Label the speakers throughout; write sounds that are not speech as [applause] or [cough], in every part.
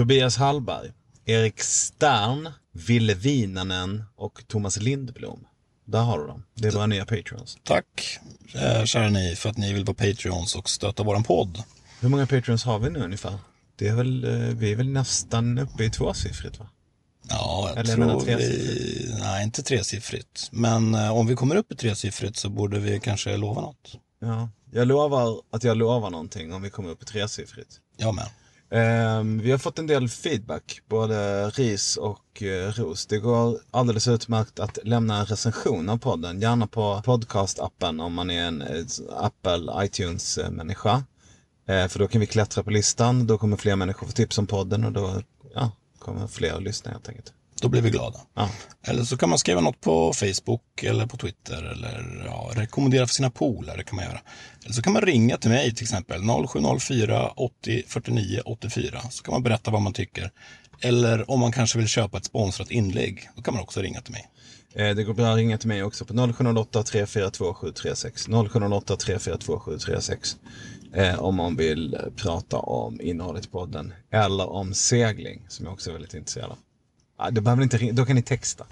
Speaker 1: Tobias Hallberg, Erik Stern, Ville Vinanen och Thomas Lindblom. Där har du dem. Det är våra nya Patreons.
Speaker 2: Tack, eh, kära ni, för att ni vill vara Patreons och stötta våran podd.
Speaker 1: Hur många Patreons har vi nu ungefär? Det är väl, eh, vi är väl nästan uppe i tvåsiffrigt va?
Speaker 2: Ja, jag
Speaker 1: Eller
Speaker 2: tror vi... Nej, inte tresiffrigt. Men eh, om vi kommer upp i tresiffrigt så borde vi kanske lova något.
Speaker 1: Ja. Jag lovar att jag lovar någonting om vi kommer upp i tresiffrigt.
Speaker 2: Jag med.
Speaker 1: Ehm, vi har fått en del feedback, både ris och eh, ros. Det går alldeles utmärkt att lämna en recension av podden, gärna på podcastappen om man är en eh, Apple iTunes-människa. Eh, för då kan vi klättra på listan, då kommer fler människor få tips om podden och då ja, kommer fler att lyssna helt enkelt.
Speaker 2: Då blir vi glada.
Speaker 1: Ja.
Speaker 2: Eller så kan man skriva något på Facebook eller på Twitter eller ja, rekommendera för sina polare kan man göra. Eller så kan man ringa till mig till exempel 0704 80 49 84 så kan man berätta vad man tycker. Eller om man kanske vill köpa ett sponsrat inlägg, då kan man också ringa till mig.
Speaker 1: Eh, Det går bra att ringa till mig också på 0708 342 736. 0708 342 736. Eh, om man vill eh, prata om innehållet i podden. Eller om segling, som jag också är väldigt intresserad av. Ah, det behöver inte ringa, då kan ni texta.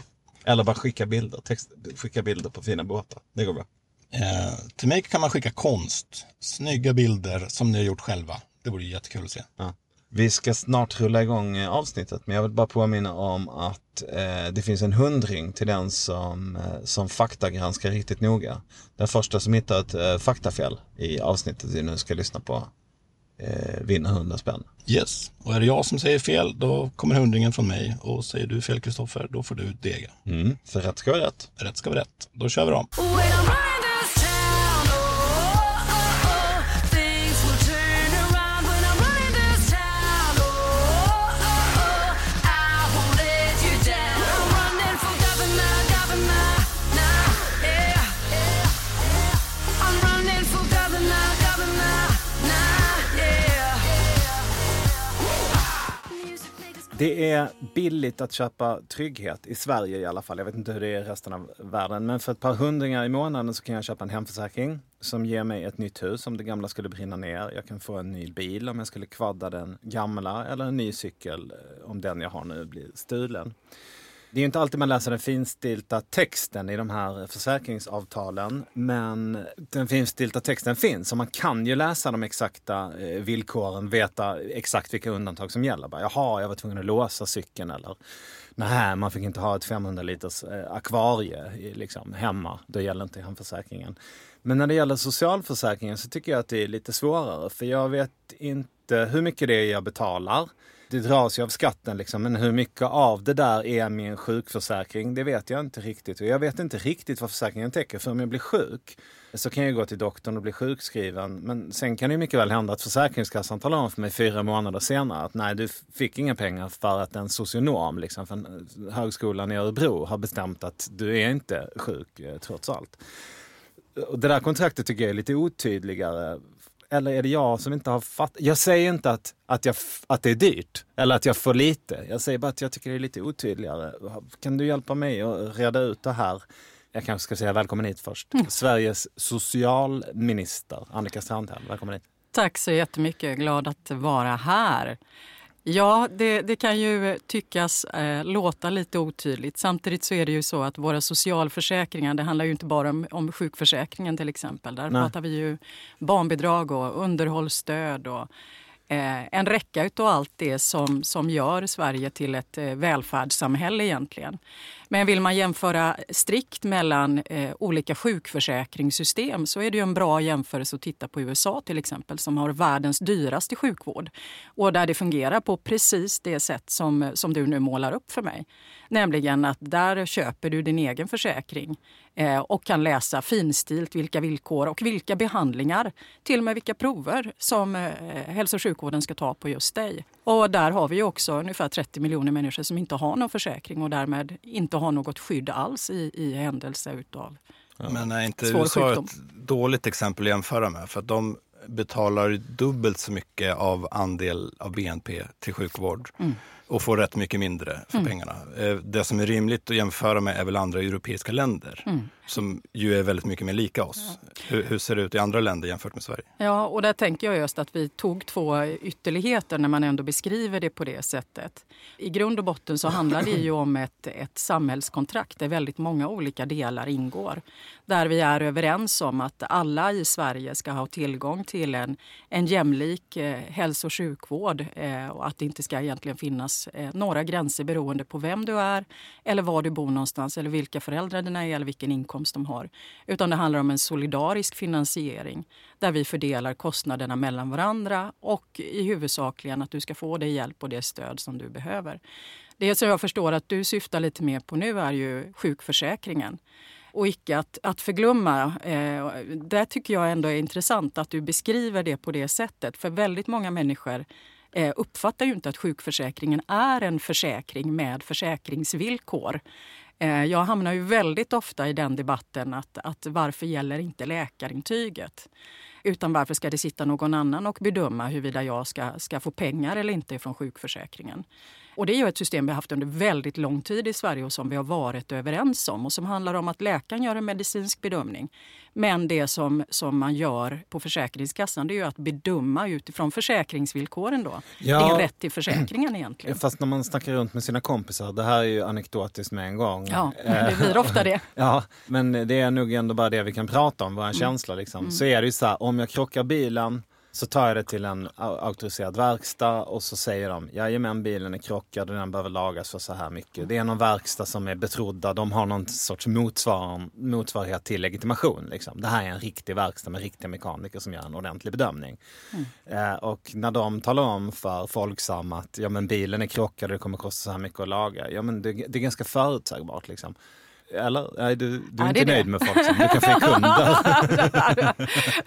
Speaker 1: Eller bara skicka bilder. Text, skicka bilder på fina båtar. Det går bra.
Speaker 2: Eh, till mig kan man skicka konst, snygga bilder som ni har gjort själva. Det vore jättekul att se.
Speaker 1: Ja. Vi ska snart rulla igång eh, avsnittet, men jag vill bara påminna om att eh, det finns en hundring till den som, eh, som faktagranskar riktigt noga. Den första som hittar ett eh, faktafel i avsnittet vi nu ska lyssna på eh, vinner 100 spänn.
Speaker 2: Yes, och är det jag som säger fel, då kommer hundringen från mig. Och säger du fel Kristoffer, då får du dega.
Speaker 1: Mm. För rätt ska vara rätt.
Speaker 2: Rätt ska vara rätt. Då kör vi dem.
Speaker 3: Det är billigt att köpa trygghet i Sverige i alla fall. Jag vet inte hur det är i resten av världen. Men för ett par hundringar i månaden så kan jag köpa en hemförsäkring som ger mig ett nytt hus om det gamla skulle brinna ner. Jag kan få en ny bil om jag skulle kvadda den gamla eller en ny cykel eh, om den jag har nu blir stulen. Det är ju inte alltid man läser den finstilta texten i de här försäkringsavtalen. Men den finstilta texten finns och man kan ju läsa de exakta eh, villkoren, veta exakt vilka undantag som gäller. Bara, Jaha, jag var tvungen att låsa cykeln eller nej, man fick inte ha ett 500 liters eh, akvarie liksom, hemma. Då gäller inte hemförsäkringen. Men när det gäller socialförsäkringen så tycker jag att det är lite svårare. För jag vet inte hur mycket det är jag betalar. Det dras ju av skatten liksom, men hur mycket av det där är min sjukförsäkring, det vet jag inte riktigt. Och jag vet inte riktigt vad försäkringen täcker. För om jag blir sjuk så kan jag gå till doktorn och bli sjukskriven. Men sen kan det ju mycket väl hända att Försäkringskassan talar om för mig fyra månader senare att nej, du fick inga pengar för att en socionom liksom, från högskolan i Örebro har bestämt att du är inte sjuk eh, trots allt. Och det där kontraktet tycker jag är lite otydligare. Eller är det jag som inte har fattat? Jag säger inte att, att, jag, att det är dyrt eller att jag får lite. Jag säger bara att jag tycker det är lite otydligare. Kan du hjälpa mig att reda ut det här? Jag kanske ska säga välkommen hit först. Sveriges socialminister Annika Strandhäll, välkommen hit.
Speaker 4: Tack så jättemycket. Glad att vara här. Ja, det, det kan ju tyckas eh, låta lite otydligt. Samtidigt så är det ju så att våra socialförsäkringar, det handlar ju inte bara om, om sjukförsäkringen till exempel. Där
Speaker 3: Nej.
Speaker 4: pratar vi ju barnbidrag och underhållsstöd och eh, en räcka utav allt det som, som gör Sverige till ett eh, välfärdssamhälle egentligen. Men vill man jämföra strikt mellan eh, olika sjukförsäkringssystem så är det ju en bra jämförelse att titta på USA till exempel som har världens dyraste sjukvård och där det fungerar på precis det sätt som, som du nu målar upp för mig. Nämligen att där köper du din egen försäkring eh, och kan läsa finstilt vilka villkor och vilka behandlingar, till och med vilka prover som eh, hälso och sjukvården ska ta på just dig. Och där har vi ju också ungefär 30 miljoner människor som inte har någon försäkring och därmed inte har något skydd alls i, i händelse utav
Speaker 2: Men är inte
Speaker 4: Svår
Speaker 2: USA
Speaker 4: sjukdom.
Speaker 2: ett dåligt exempel att jämföra med? För att de betalar dubbelt så mycket av andel av BNP till sjukvård och får rätt mycket mindre för pengarna. Eh, Det som är rimligt att jämföra med är väl andra europeiska länder som ju är väldigt mycket mer lika oss. Hur, hur ser det ut i andra länder jämfört med Sverige?
Speaker 4: Ja, och där tänker jag just att vi tog två ytterligheter när man ändå beskriver det på det sättet. I grund och botten så handlar det ju om ett, ett samhällskontrakt där väldigt många olika delar ingår. Där vi är överens om att alla i Sverige ska ha tillgång till en, en jämlik eh, hälso och sjukvård eh, och att det inte ska egentligen finnas eh, några gränser beroende på vem du är eller var du bor någonstans eller vilka föräldrar dina är eller vilken inkomst de har. Utan det handlar om en solidarisk finansiering där vi fördelar kostnaderna mellan varandra och i huvudsakligen att du ska få det hjälp och det stöd som du behöver. Det som jag förstår att du syftar lite mer på nu är ju sjukförsäkringen. Och icke att, att förglömma. Eh, det tycker jag ändå är intressant att du beskriver det på det sättet. För väldigt många människor Eh, uppfattar ju inte att sjukförsäkringen är en försäkring med försäkringsvillkor. Eh, jag hamnar ju väldigt ofta i den debatten att, att varför gäller inte läkarintyget? Utan varför ska det sitta någon annan och bedöma huruvida jag ska, ska få pengar eller inte från sjukförsäkringen? Och det är ju ett system vi har haft under väldigt lång tid i Sverige och som vi har varit överens om och som handlar om att läkaren gör en medicinsk bedömning. Men det som, som man gör på Försäkringskassan det är ju att bedöma utifrån försäkringsvillkoren då.
Speaker 3: Ja.
Speaker 4: Din rätt till försäkringen egentligen.
Speaker 3: Fast när man snackar runt med sina kompisar, det här är ju anekdotiskt med en gång.
Speaker 4: Ja, det blir ofta det. [laughs]
Speaker 3: Ja, men det är nog ändå bara det vi kan prata om, våra känslor. Liksom. Så är det ju så här, om jag krockar bilen så tar jag det till en au- auktoriserad verkstad och så säger de, jajamän bilen är krockad och den behöver lagas för så här mycket. Det är någon verkstad som är betrodda, de har någon sorts motsvar, motsvarighet till legitimation. Liksom. Det här är en riktig verkstad med riktiga mekaniker som gör en ordentlig bedömning. Eh, och när de talar om för Folksam att ja, men bilen är krockad och det kommer kosta så här mycket att laga, ja men det, det är ganska förutsägbart. Liksom. Eller? Nej, du, du är
Speaker 4: Ja,
Speaker 3: inte
Speaker 4: är
Speaker 3: nöjd
Speaker 4: det.
Speaker 3: med Folksam, du kan få kunder.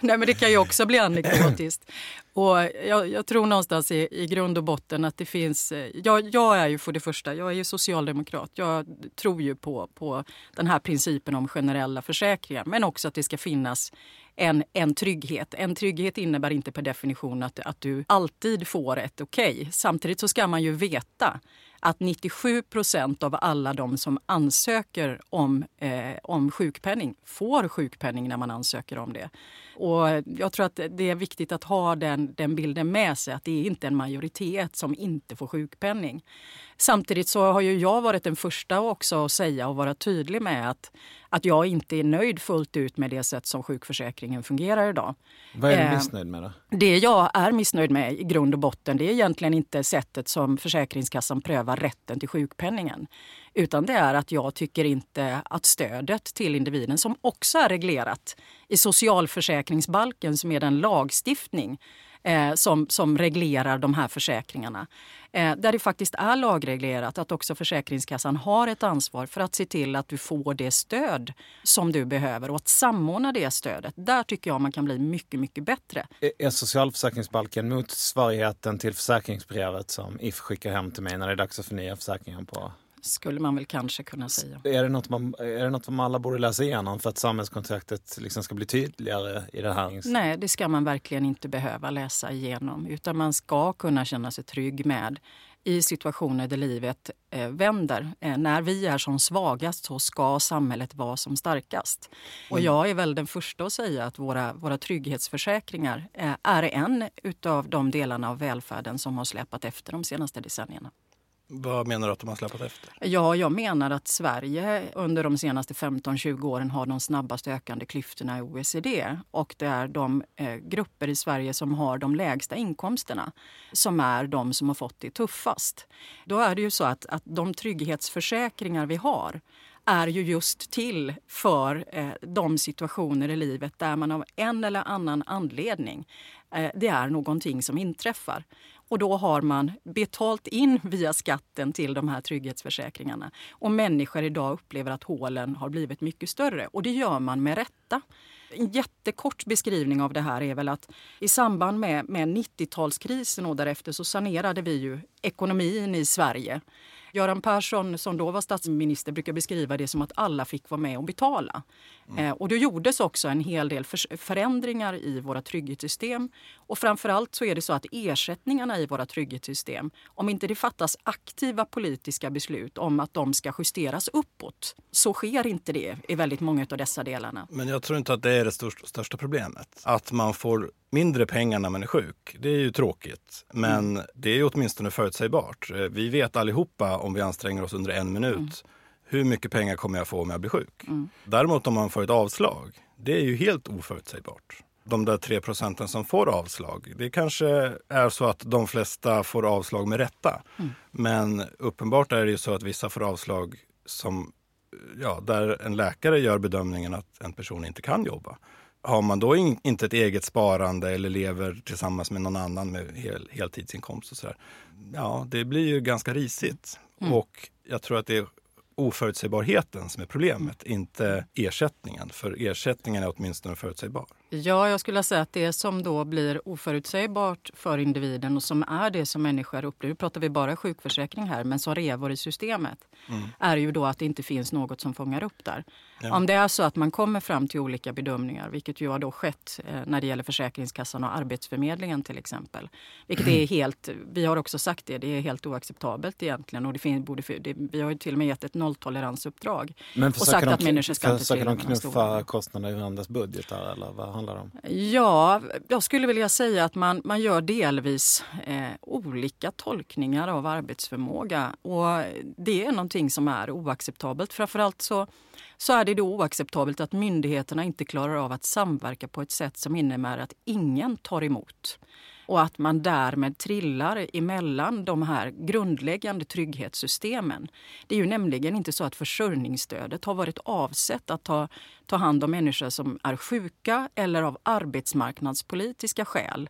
Speaker 3: [laughs]
Speaker 4: Nej, men det kan ju också bli anekdotiskt. Och jag, jag tror någonstans i, i grund och botten att det finns... eh, Jag, jag är ju för det första jag är ju socialdemokrat. Jag tror ju på, på den här principen om generella försäkringar. Men också att det ska finnas en, en trygghet. En trygghet innebär inte per definition att, att du alltid får ett okej. Samtidigt så ska man ju veta att 97 procent av alla de som ansöker om, eh, om sjukpenning får sjukpenning när man ansöker om det. Och jag tror att det är viktigt att ha den, den bilden med sig att det är inte en majoritet som inte får sjukpenning. Samtidigt så har ju jag varit den första också att säga och vara tydlig med att, att jag inte är nöjd fullt ut med det sätt som sjukförsäkringen fungerar idag.
Speaker 3: Vad är du
Speaker 4: Eh,
Speaker 3: missnöjd med då?
Speaker 4: Det jag är missnöjd med i grund och botten det är egentligen inte sättet som Försäkringskassan prövar rätten till sjukpenningen. Utan det är att jag tycker inte att stödet till individen som också är reglerat i socialförsäkringsbalken som är den lagstiftning eh, som, som reglerar de här försäkringarna. Eh, där det faktiskt är lagreglerat att också Försäkringskassan har ett ansvar för att se till att du får det stöd som du behöver och att samordna det stödet. Där tycker jag man kan bli mycket, mycket bättre.
Speaker 3: Är- socialförsäkringsbalken motsvarigheten till försäkringsbrevet som If skickar hem till mig när det är dags att förnya försäkringen på?
Speaker 4: Skulle man väl kanske kunna säga.
Speaker 3: Är det något man, är det något som alla borde läsa igenom för att samhällskontraktet liksom ska bli tydligare i det här?
Speaker 4: Nej, det ska man verkligen inte behöva läsa igenom. Utan man ska kunna känna sig trygg med i situationer där livet eh, vänder. Eh, när vi är som svagast så ska samhället vara som starkast. Och jag är väl den första att säga att våra, våra trygghetsförsäkringar eh, är en utav de delarna av välfärden som har släpat efter de senaste decennierna.
Speaker 2: Vad menar du att de har släpat efter?
Speaker 4: Ja, jag menar att Sverige under de senaste 15-20 åren har de snabbast ökande klyftorna i OECD. Och det är de eh, grupper i Sverige som har de lägsta inkomsterna som är de som har fått det tuffast. Då är det ju så att, att de trygghetsförsäkringar vi har är ju just till för eh, de situationer i livet där man av en eller annan anledning, eh, det är någonting som inträffar. Och då har man betalt in via skatten till de här trygghetsförsäkringarna. Och människor idag upplever att hålen har blivit mycket större. Och det gör man med rätta. En jättekort beskrivning av det här är väl att i samband med, med 90-talskrisen och därefter så sanerade vi ju ekonomin i Sverige. Göran Persson som då var statsminister brukar beskriva det som att alla fick vara med och betala. Eh, och då gjordes också en hel del förändringar i våra trygghetssystem. Och framförallt så är det så att ersättningarna i våra trygghetssystem, om inte det fattas aktiva politiska beslut om att de ska justeras uppåt, så sker inte det i väldigt många av dessa delarna.
Speaker 2: Men jag tror inte att det är det största, problemet. Att man får mindre pengar när man är sjuk, det är ju tråkigt. Men det är åtminstone förutsägbart. Eh, Vi vet allihopa om vi anstränger oss under en minut hur mycket pengar kommer jag få om jag blir sjuk. Däremot om man får ett avslag, det är ju helt oförutsägbart. De där tre procenten som får avslag, det kanske är så att de flesta får avslag med rätta. Men uppenbart är det ju så att vissa får avslag som ja, där en läkare gör bedömningen att en person inte kan jobba. Har man då in, inte ett eget sparande eller lever tillsammans med någon annan med hel, heltidsinkomst och sådär. Ja, det blir ju ganska risigt. Mm. Och jag tror att det är oförutsägbarheten som är problemet, inte ersättningen. För ersättningen är åtminstone förutsägbar.
Speaker 4: Ja, jag skulle säga att det som då blir oförutsägbart för individen och som är det som människor upplever, nu pratar vi bara sjukförsäkring här, men som revor i systemet, är ju då att det inte finns något som fångar upp där. Om det är så att man kommer fram till olika bedömningar, vilket ju har då skett eh, när det gäller Försäkringskassan och Arbetsförmedlingen till exempel. Vilket är helt, vi har också sagt det, det är helt oacceptabelt egentligen. Och det finns, borde, det, vi har ju till och med gett ett nolltoleransuppdrag.
Speaker 3: Men
Speaker 4: och sagt
Speaker 3: försöker
Speaker 4: att
Speaker 3: de,
Speaker 4: människor ska inte
Speaker 3: försöker
Speaker 4: trilla
Speaker 3: de knuffa kostnader i varandras budgetar eller vad handlar om?
Speaker 4: Ja, jag skulle vilja säga att man, man gör delvis eh, olika tolkningar av arbetsförmåga. Och det är någonting som är oacceptabelt. Framförallt så, så är det då oacceptabelt att myndigheterna inte klarar av att samverka på ett sätt som innebär att ingen tar emot. Och att man därmed trillar emellan de här grundläggande trygghetssystemen. Det är ju nämligen inte så att försörjningsstödet har varit avsett att ta, ta hand om människor som är sjuka eller av arbetsmarknadspolitiska skäl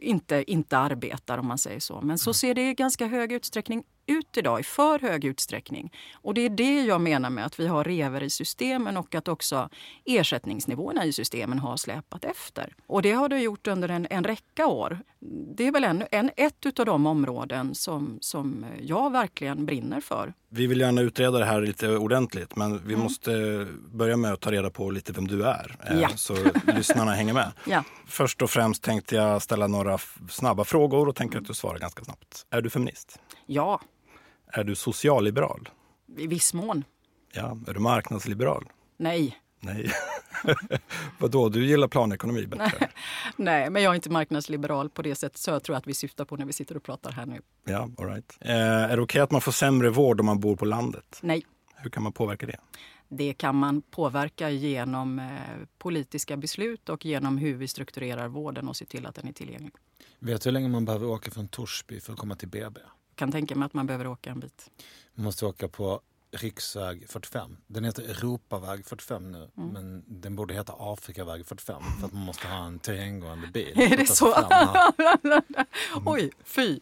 Speaker 4: inte, inte arbetar om man säger så. Men så ser det i ganska hög utsträckning ut idag, i för hög utsträckning. Och det är det jag menar med att vi har rever i systemen och att också ersättningsnivåerna i systemen har släpat efter. Och det har det gjort under en, en räcka år. Det är väl en, en, ett av de områden som, som jag verkligen brinner för.
Speaker 2: Vi vill gärna utreda det här lite ordentligt men vi måste börja med att ta reda på lite vem du är. eh,
Speaker 4: Ja.
Speaker 2: Så lyssnarna hänger med. [laughs]
Speaker 4: Ja.
Speaker 2: Först och främst tänkte jag ställa några snabba frågor och tänker att du svarar ganska snabbt. Är du feminist?
Speaker 4: Ja,
Speaker 2: Är du socialliberal?
Speaker 4: i viss mån.
Speaker 2: Ja. Är du marknadsliberal?
Speaker 4: Nej.
Speaker 2: Nej. [laughs] Vadå, du gillar planekonomi bättre? [laughs]
Speaker 4: Nej, men jag är inte marknadsliberal på det sättet så jag tror att vi syftar på när vi sitter och pratar här nu.
Speaker 2: Ja, all right. eh, Är det okej att man får sämre vård om man bor på landet?
Speaker 4: Nej.
Speaker 2: Hur kan man påverka det?
Speaker 4: Det kan man påverka genom eh, politiska beslut och genom hur vi strukturerar vården och ser till att den är tillgänglig.
Speaker 3: Vet du hur länge man behöver åka från Torsby för att komma till BB?
Speaker 4: Jag kan tänka mig att man behöver åka en bit.
Speaker 3: Man måste åka på riksväg 45. Den heter Europaväg 45 nu,
Speaker 4: Mm.
Speaker 3: men den borde heta Afrikaväg 45 för att man måste ha en terränggående bil. [laughs]
Speaker 4: Är det så? [laughs] Oj, fy.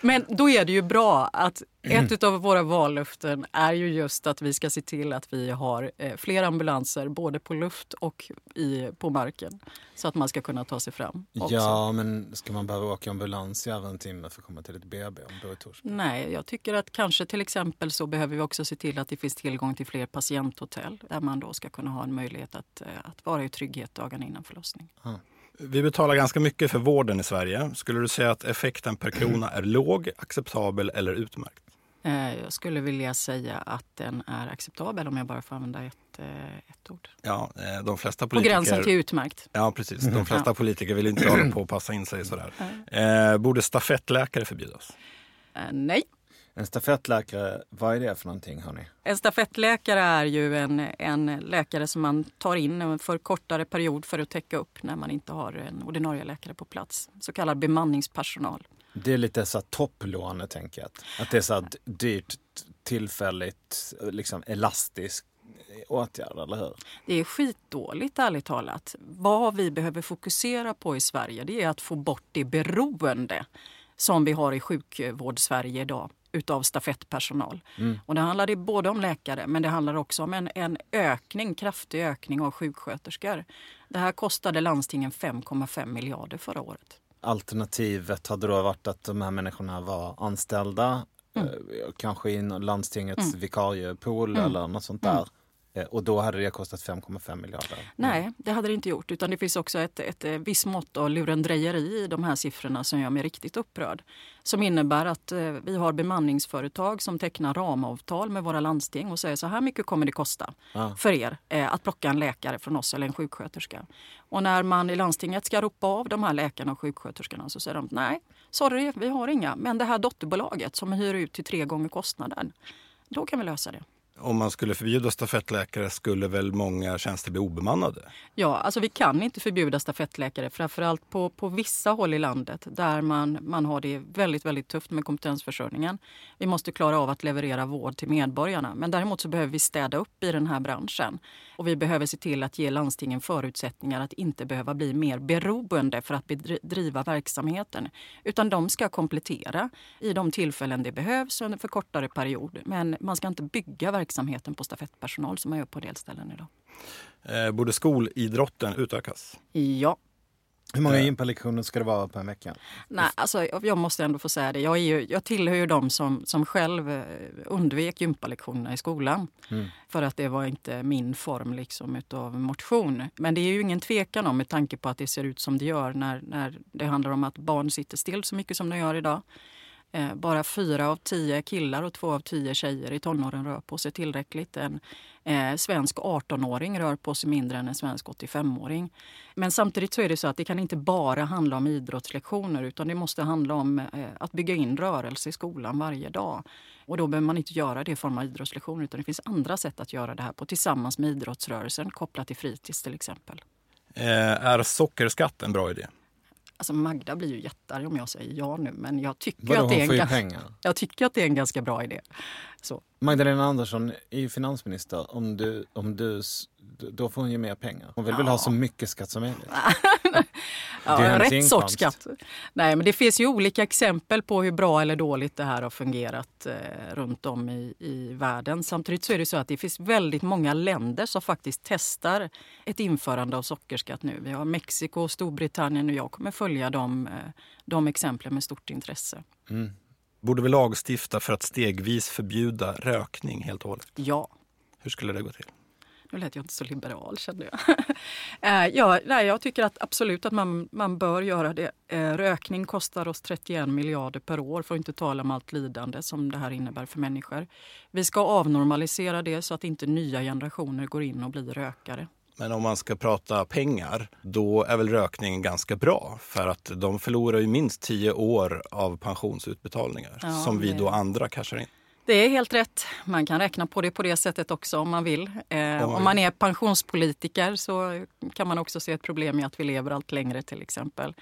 Speaker 4: Men då är det ju bra att [clears throat] ett av våra vallöften är ju just att vi ska se till att vi har eh, fler ambulanser både på luft och i, på marken. Så att man ska kunna ta sig fram också.
Speaker 3: Ja, men ska man behöva åka ambulans i över en timme för att komma till ett BB om man bor i Torsby?
Speaker 4: Nej, jag tycker att kanske till exempel så behöver vi också se till att det finns tillgång till fler patienthotell där man då ska kunna ha en möjlighet att, eh, att vara i trygghet dagarna innan förlossning.
Speaker 2: Vi betalar ganska mycket för vården i Sverige. Skulle du säga att effekten per krona är låg, acceptabel eller utmärkt?
Speaker 4: Eh, Jag skulle vilja säga att den är acceptabel om jag bara får använda ett, eh, ett ord.
Speaker 2: Ja, de flesta
Speaker 4: På
Speaker 2: politiker...
Speaker 4: gränsen till utmärkt.
Speaker 2: Ja, precis. De flesta politiker vill inte hålla på och passa in sig sådär. Eh, borde stafettläkare förbjudas?
Speaker 4: Nej.
Speaker 3: En stafettläkare, vad är det för någonting hörni?
Speaker 4: En stafettläkare är ju en, en läkare som man tar in för kortare period för att täcka upp när man inte har en ordinarie läkare på plats. Så kallad bemanningspersonal.
Speaker 3: Det är lite så här topplåne tänker jag. Att- det är så dyrt, tillfälligt, liksom elastisk åtgärd, eller hur?
Speaker 4: Det är skitdåligt ärligt talat. Vad vi behöver fokusera på i Sverige det är att få bort det beroende som vi har i sjukvård-Sverige idag utav stafettpersonal. Och det handlar det både om läkare men det handlar också om en, en ökning, kraftig ökning av sjuksköterskor. Det här kostade landstingen 5,5 miljarder förra året.
Speaker 3: Alternativet hade då varit att de här människorna var anställda eh, kanske i någon landtingets vikariepool eller något sånt där. Eh, Och då hade det kostat 5,5 miljarder.
Speaker 4: Nej, det hade det inte gjort. Utan det finns också ett, ett eh, visst mått av lurendrejeri i de här siffrorna som gör mig riktigt upprörd. Som innebär att eh, vi har bemanningsföretag som tecknar ramavtal med våra landsting och säger så här mycket kommer det kosta
Speaker 3: Ja.
Speaker 4: för er att plocka en läkare från oss eller en sjuksköterska. Och när man i landstinget ska ropa av de här läkarna och sjuksköterskorna så säger de nej, sorry, vi har inga. Men det här dotterbolaget som hyr ut till tre gånger kostnaden, då kan vi lösa det.
Speaker 2: Om man skulle förbjuda stafettläkare skulle väl många tjänster bli obemannade?
Speaker 4: Ja, alltså vi kan inte förbjuda stafettläkare framförallt på, på vissa håll i landet där man, man har det väldigt, väldigt tufft med kompetensförsörjningen. Vi måste klara av att leverera vård till medborgarna. Men däremot så behöver vi städa upp i den här branschen. Och vi behöver se till att ge landstingen förutsättningar att inte behöva bli mer beroende för att bedriva driva verksamheten. Utan de ska komplettera i de tillfällen det behövs under för kortare period. Men man ska inte bygga verksamheten på stafettpersonal som man gör på en del ställen idag.
Speaker 2: Eh, borde skolidrotten utökas?
Speaker 4: Ja,
Speaker 3: Hur många gympalektioner ska det vara på en vecka?
Speaker 4: Nej, alltså, jag måste ändå få säga det. Jag, är ju, jag tillhör ju de som, som själv eh, undvek gympalektionerna i skolan. För att det var inte min form liksom, utav motion. Men det är ju ingen tvekan om, med tanke på att det ser ut som det gör när, när det handlar om att barn sitter still så mycket som de gör idag. Eh, bara fyra av tio killar och två av tio tjejer i tonåren rör på sig tillräckligt. En eh, svensk 18-åring rör på sig mindre än en svensk 85-åring. Men samtidigt så är det så att det kan inte bara handla om idrottslektioner utan det måste handla om eh, att bygga in rörelse i skolan varje dag. Och då behöver man inte göra det i form av idrottslektioner utan det finns andra sätt att göra det här på tillsammans med idrottsrörelsen kopplat till fritids till exempel.
Speaker 2: Eh, är sockerskatt en bra idé?
Speaker 4: Alltså Magda blir ju jättearg om jag säger ja nu men jag tycker,
Speaker 3: Vadå,
Speaker 4: att det, är en, ganska- jag tycker att det är en ganska bra idé. Så.
Speaker 3: Magdalena Andersson är ju finansminister. Om du, om du, då får hon ju mer pengar. Hon vill väl ha så mycket skatt som möjligt. [laughs]
Speaker 4: Ja, rätt sorts
Speaker 3: inkomst.
Speaker 4: skatt. Nej, men det finns ju olika exempel på hur bra eller dåligt det här har fungerat eh, runt om i, i världen. Samtidigt så är det så att det finns väldigt många länder som faktiskt testar ett införande av sockerskatt nu. Vi har Mexiko, Storbritannien och jag kommer följa de, eh, de exemplen med stort intresse.
Speaker 2: Borde vi lagstifta för att stegvis förbjuda rökning helt och hållet?
Speaker 4: Ja.
Speaker 2: Hur skulle det gå till?
Speaker 4: Nu lät jag inte så liberal kände jag. [laughs] Eh, ja, nej, jag tycker att absolut att man, man bör göra det. Eh, Rökning kostar oss 31 miljarder per år för att inte tala om allt lidande som det här innebär för människor. Vi ska avnormalisera det så att inte nya generationer går in och blir rökare.
Speaker 2: Men om man ska prata pengar, då är väl rökning ganska bra. För att de förlorar ju minst tio år av pensionsutbetalningar
Speaker 4: Ja,
Speaker 2: som vi då andra cashar in.
Speaker 4: Det är helt rätt. Man kan räkna på det på det sättet också om man vill. Eh, om man är pensionspolitiker så kan man också se ett problem i att vi lever allt längre till exempel.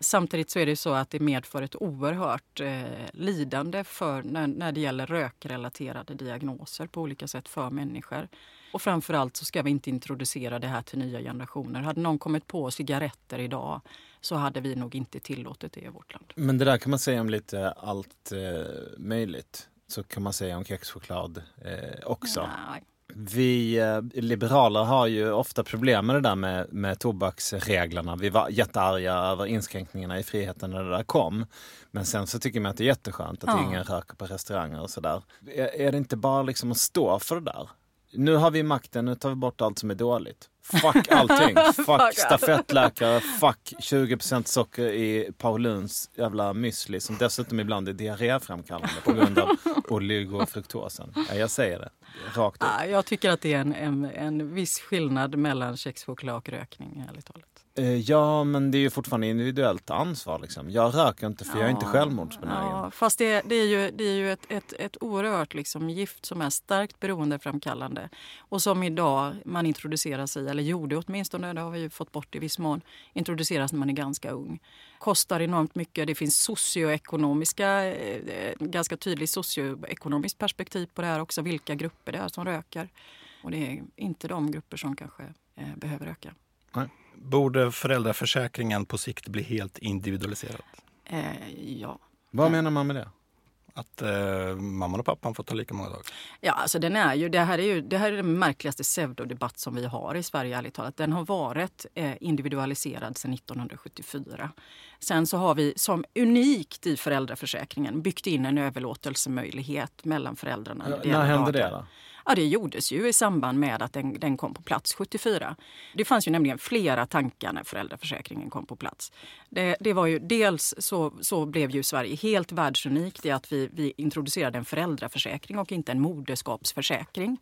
Speaker 4: Samtidigt så är det så att det medför ett oerhört eh, lidande för när, när det gäller rökrelaterade diagnoser på olika sätt för människor. Och framförallt så ska vi inte introducera det här till nya generationer. Hade någon kommit på cigaretter idag så hade vi nog inte tillåtit det i vårt land.
Speaker 3: Men det där kan man säga om lite allt eh, möjligt. Så kan man säga om kexchoklad eh, också.
Speaker 4: Nej.
Speaker 3: Vi eh, liberaler har ju ofta problem med det där med, med tobaksreglerna. Vi var jättearga över inskränkningarna i friheten när det där kom. Men sen så tycker man att det är jätteskönt att
Speaker 4: Ja.
Speaker 3: ingen röker på restauranger och sådär. Är, är det inte bara liksom att stå för det där? Nu har vi makten, nu tar vi bort allt som är dåligt. Fuck allting. [laughs] Fuck stafettläkare, fuck 20% socker i Pauluns jävla müsli som dessutom ibland är diarréframkallande på grund av [laughs] oligofruktosen. Ja, jag säger det. Rakt ut.
Speaker 4: Ja, Jag tycker att det är en, en, en viss skillnad mellan kexchoklad och rökning, ärligt talat.
Speaker 3: Eh, Ja, men det är ju fortfarande individuellt ansvar. Liksom. Jag röker inte för jag är inte
Speaker 4: Ja,
Speaker 3: självmordsbenägen.
Speaker 4: Ja, fast det, det är ju, det är ju ett, ett, ett oerhört liksom gift som är starkt beroendeframkallande och som idag man introduceras i, eller gjorde åtminstone, det har vi ju fått bort i viss mån, introduceras när man är ganska ung. Kostar enormt mycket. Det finns socioekonomiska, eh, ganska tydligt socioekonomiskt perspektiv på det här också, vilka grupper det är som röker. Och det är inte de grupper som kanske eh, behöver röka.
Speaker 2: Borde föräldraförsäkringen på sikt bli helt individualiserad?
Speaker 4: Eh, ja.
Speaker 3: Vad menar man med det?
Speaker 2: Att eh, mamman och pappan får ta lika många dagar?
Speaker 4: Ja, alltså den är ju, det, här är ju, det här är den märkligaste pseudodebatt som vi har i Sverige, ärligt talat. Den har varit eh, individualiserad sedan 1974. Sen så har vi som unikt i föräldraförsäkringen byggt in en överlåtelsemöjlighet mellan föräldrarna.
Speaker 3: Ja, när hände det då?
Speaker 4: Ja, det gjordes ju i samband med att den, den kom på plats 74. Det fanns ju nämligen flera tankar när föräldraförsäkringen kom på plats. Det, det var ju, dels så, så blev ju Sverige helt världsunikt i att vi, vi introducerade en föräldraförsäkring och inte en moderskapsförsäkring.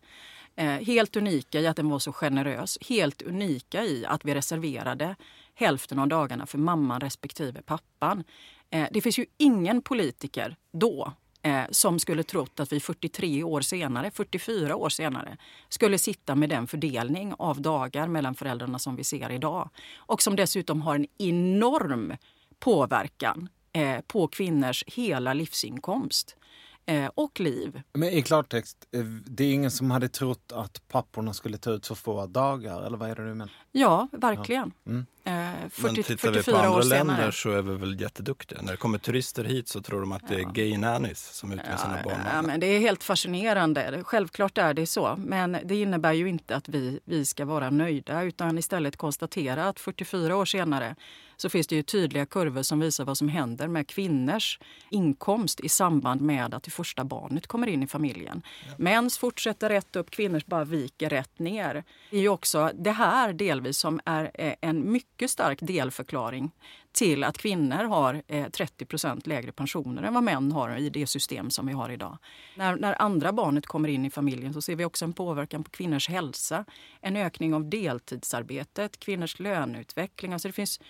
Speaker 4: Eh, helt unika i att den var så generös. Helt unika i att vi reserverade hälften av dagarna för mamman respektive pappan. Eh, det finns ju ingen politiker då eh, som skulle trott att vi 43 år senare, 44 år senare skulle sitta med den fördelning av dagar mellan föräldrarna som vi ser idag. Och som dessutom har en enorm påverkan eh, på kvinnors hela livsinkomst eh, och liv.
Speaker 3: Men i klartext, eh, det är ingen som hade trott att papporna skulle ta ut så få dagar, eller vad är det du menar?
Speaker 4: Ja, verkligen.
Speaker 3: Mm.
Speaker 4: Eh, 40,
Speaker 2: Men tittar vi på
Speaker 4: 44 år
Speaker 2: andra länder så är vi väl jätteduktiga. När det kommer turister hit så tror de att det är gay nannies som är ute med sina barn.
Speaker 4: Ja, men det är helt fascinerande. Självklart är det så. Men det innebär ju inte att vi, vi ska vara nöjda utan istället konstatera att 44 år senare så finns det ju tydliga kurvor som visar vad som händer med kvinnors inkomst i samband med att det första barnet kommer in i familjen. Mäns fortsätter rätt upp, kvinnors bara viker rätt ner. Det är ju också det här delvis som är eh, en mycket stark delförklaring till att kvinnor har eh, 30% lägre pensioner än vad män har i det system som vi har idag. När, när andra barnet kommer in i familjen så ser vi också en påverkan på kvinnors hälsa. En ökning av deltidsarbetet, kvinnors löneutveckling. Alltså det finns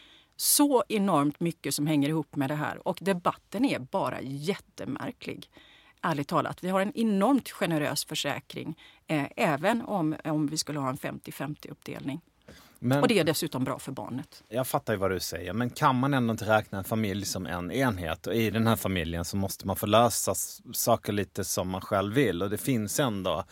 Speaker 4: så enormt mycket som hänger ihop med det här och debatten är bara jättemärklig. Ärligt talat, vi har en enormt generös försäkring eh, även om, om vi skulle ha en 50-50 uppdelning.
Speaker 3: Men,
Speaker 4: Och det är dessutom bra för barnet.
Speaker 3: Jag fattar ju vad du säger, men kan man ändå inte räkna en familj som en enhet? Och i den här familjen så måste man få lösa saker lite som man själv vill. Och det finns ändå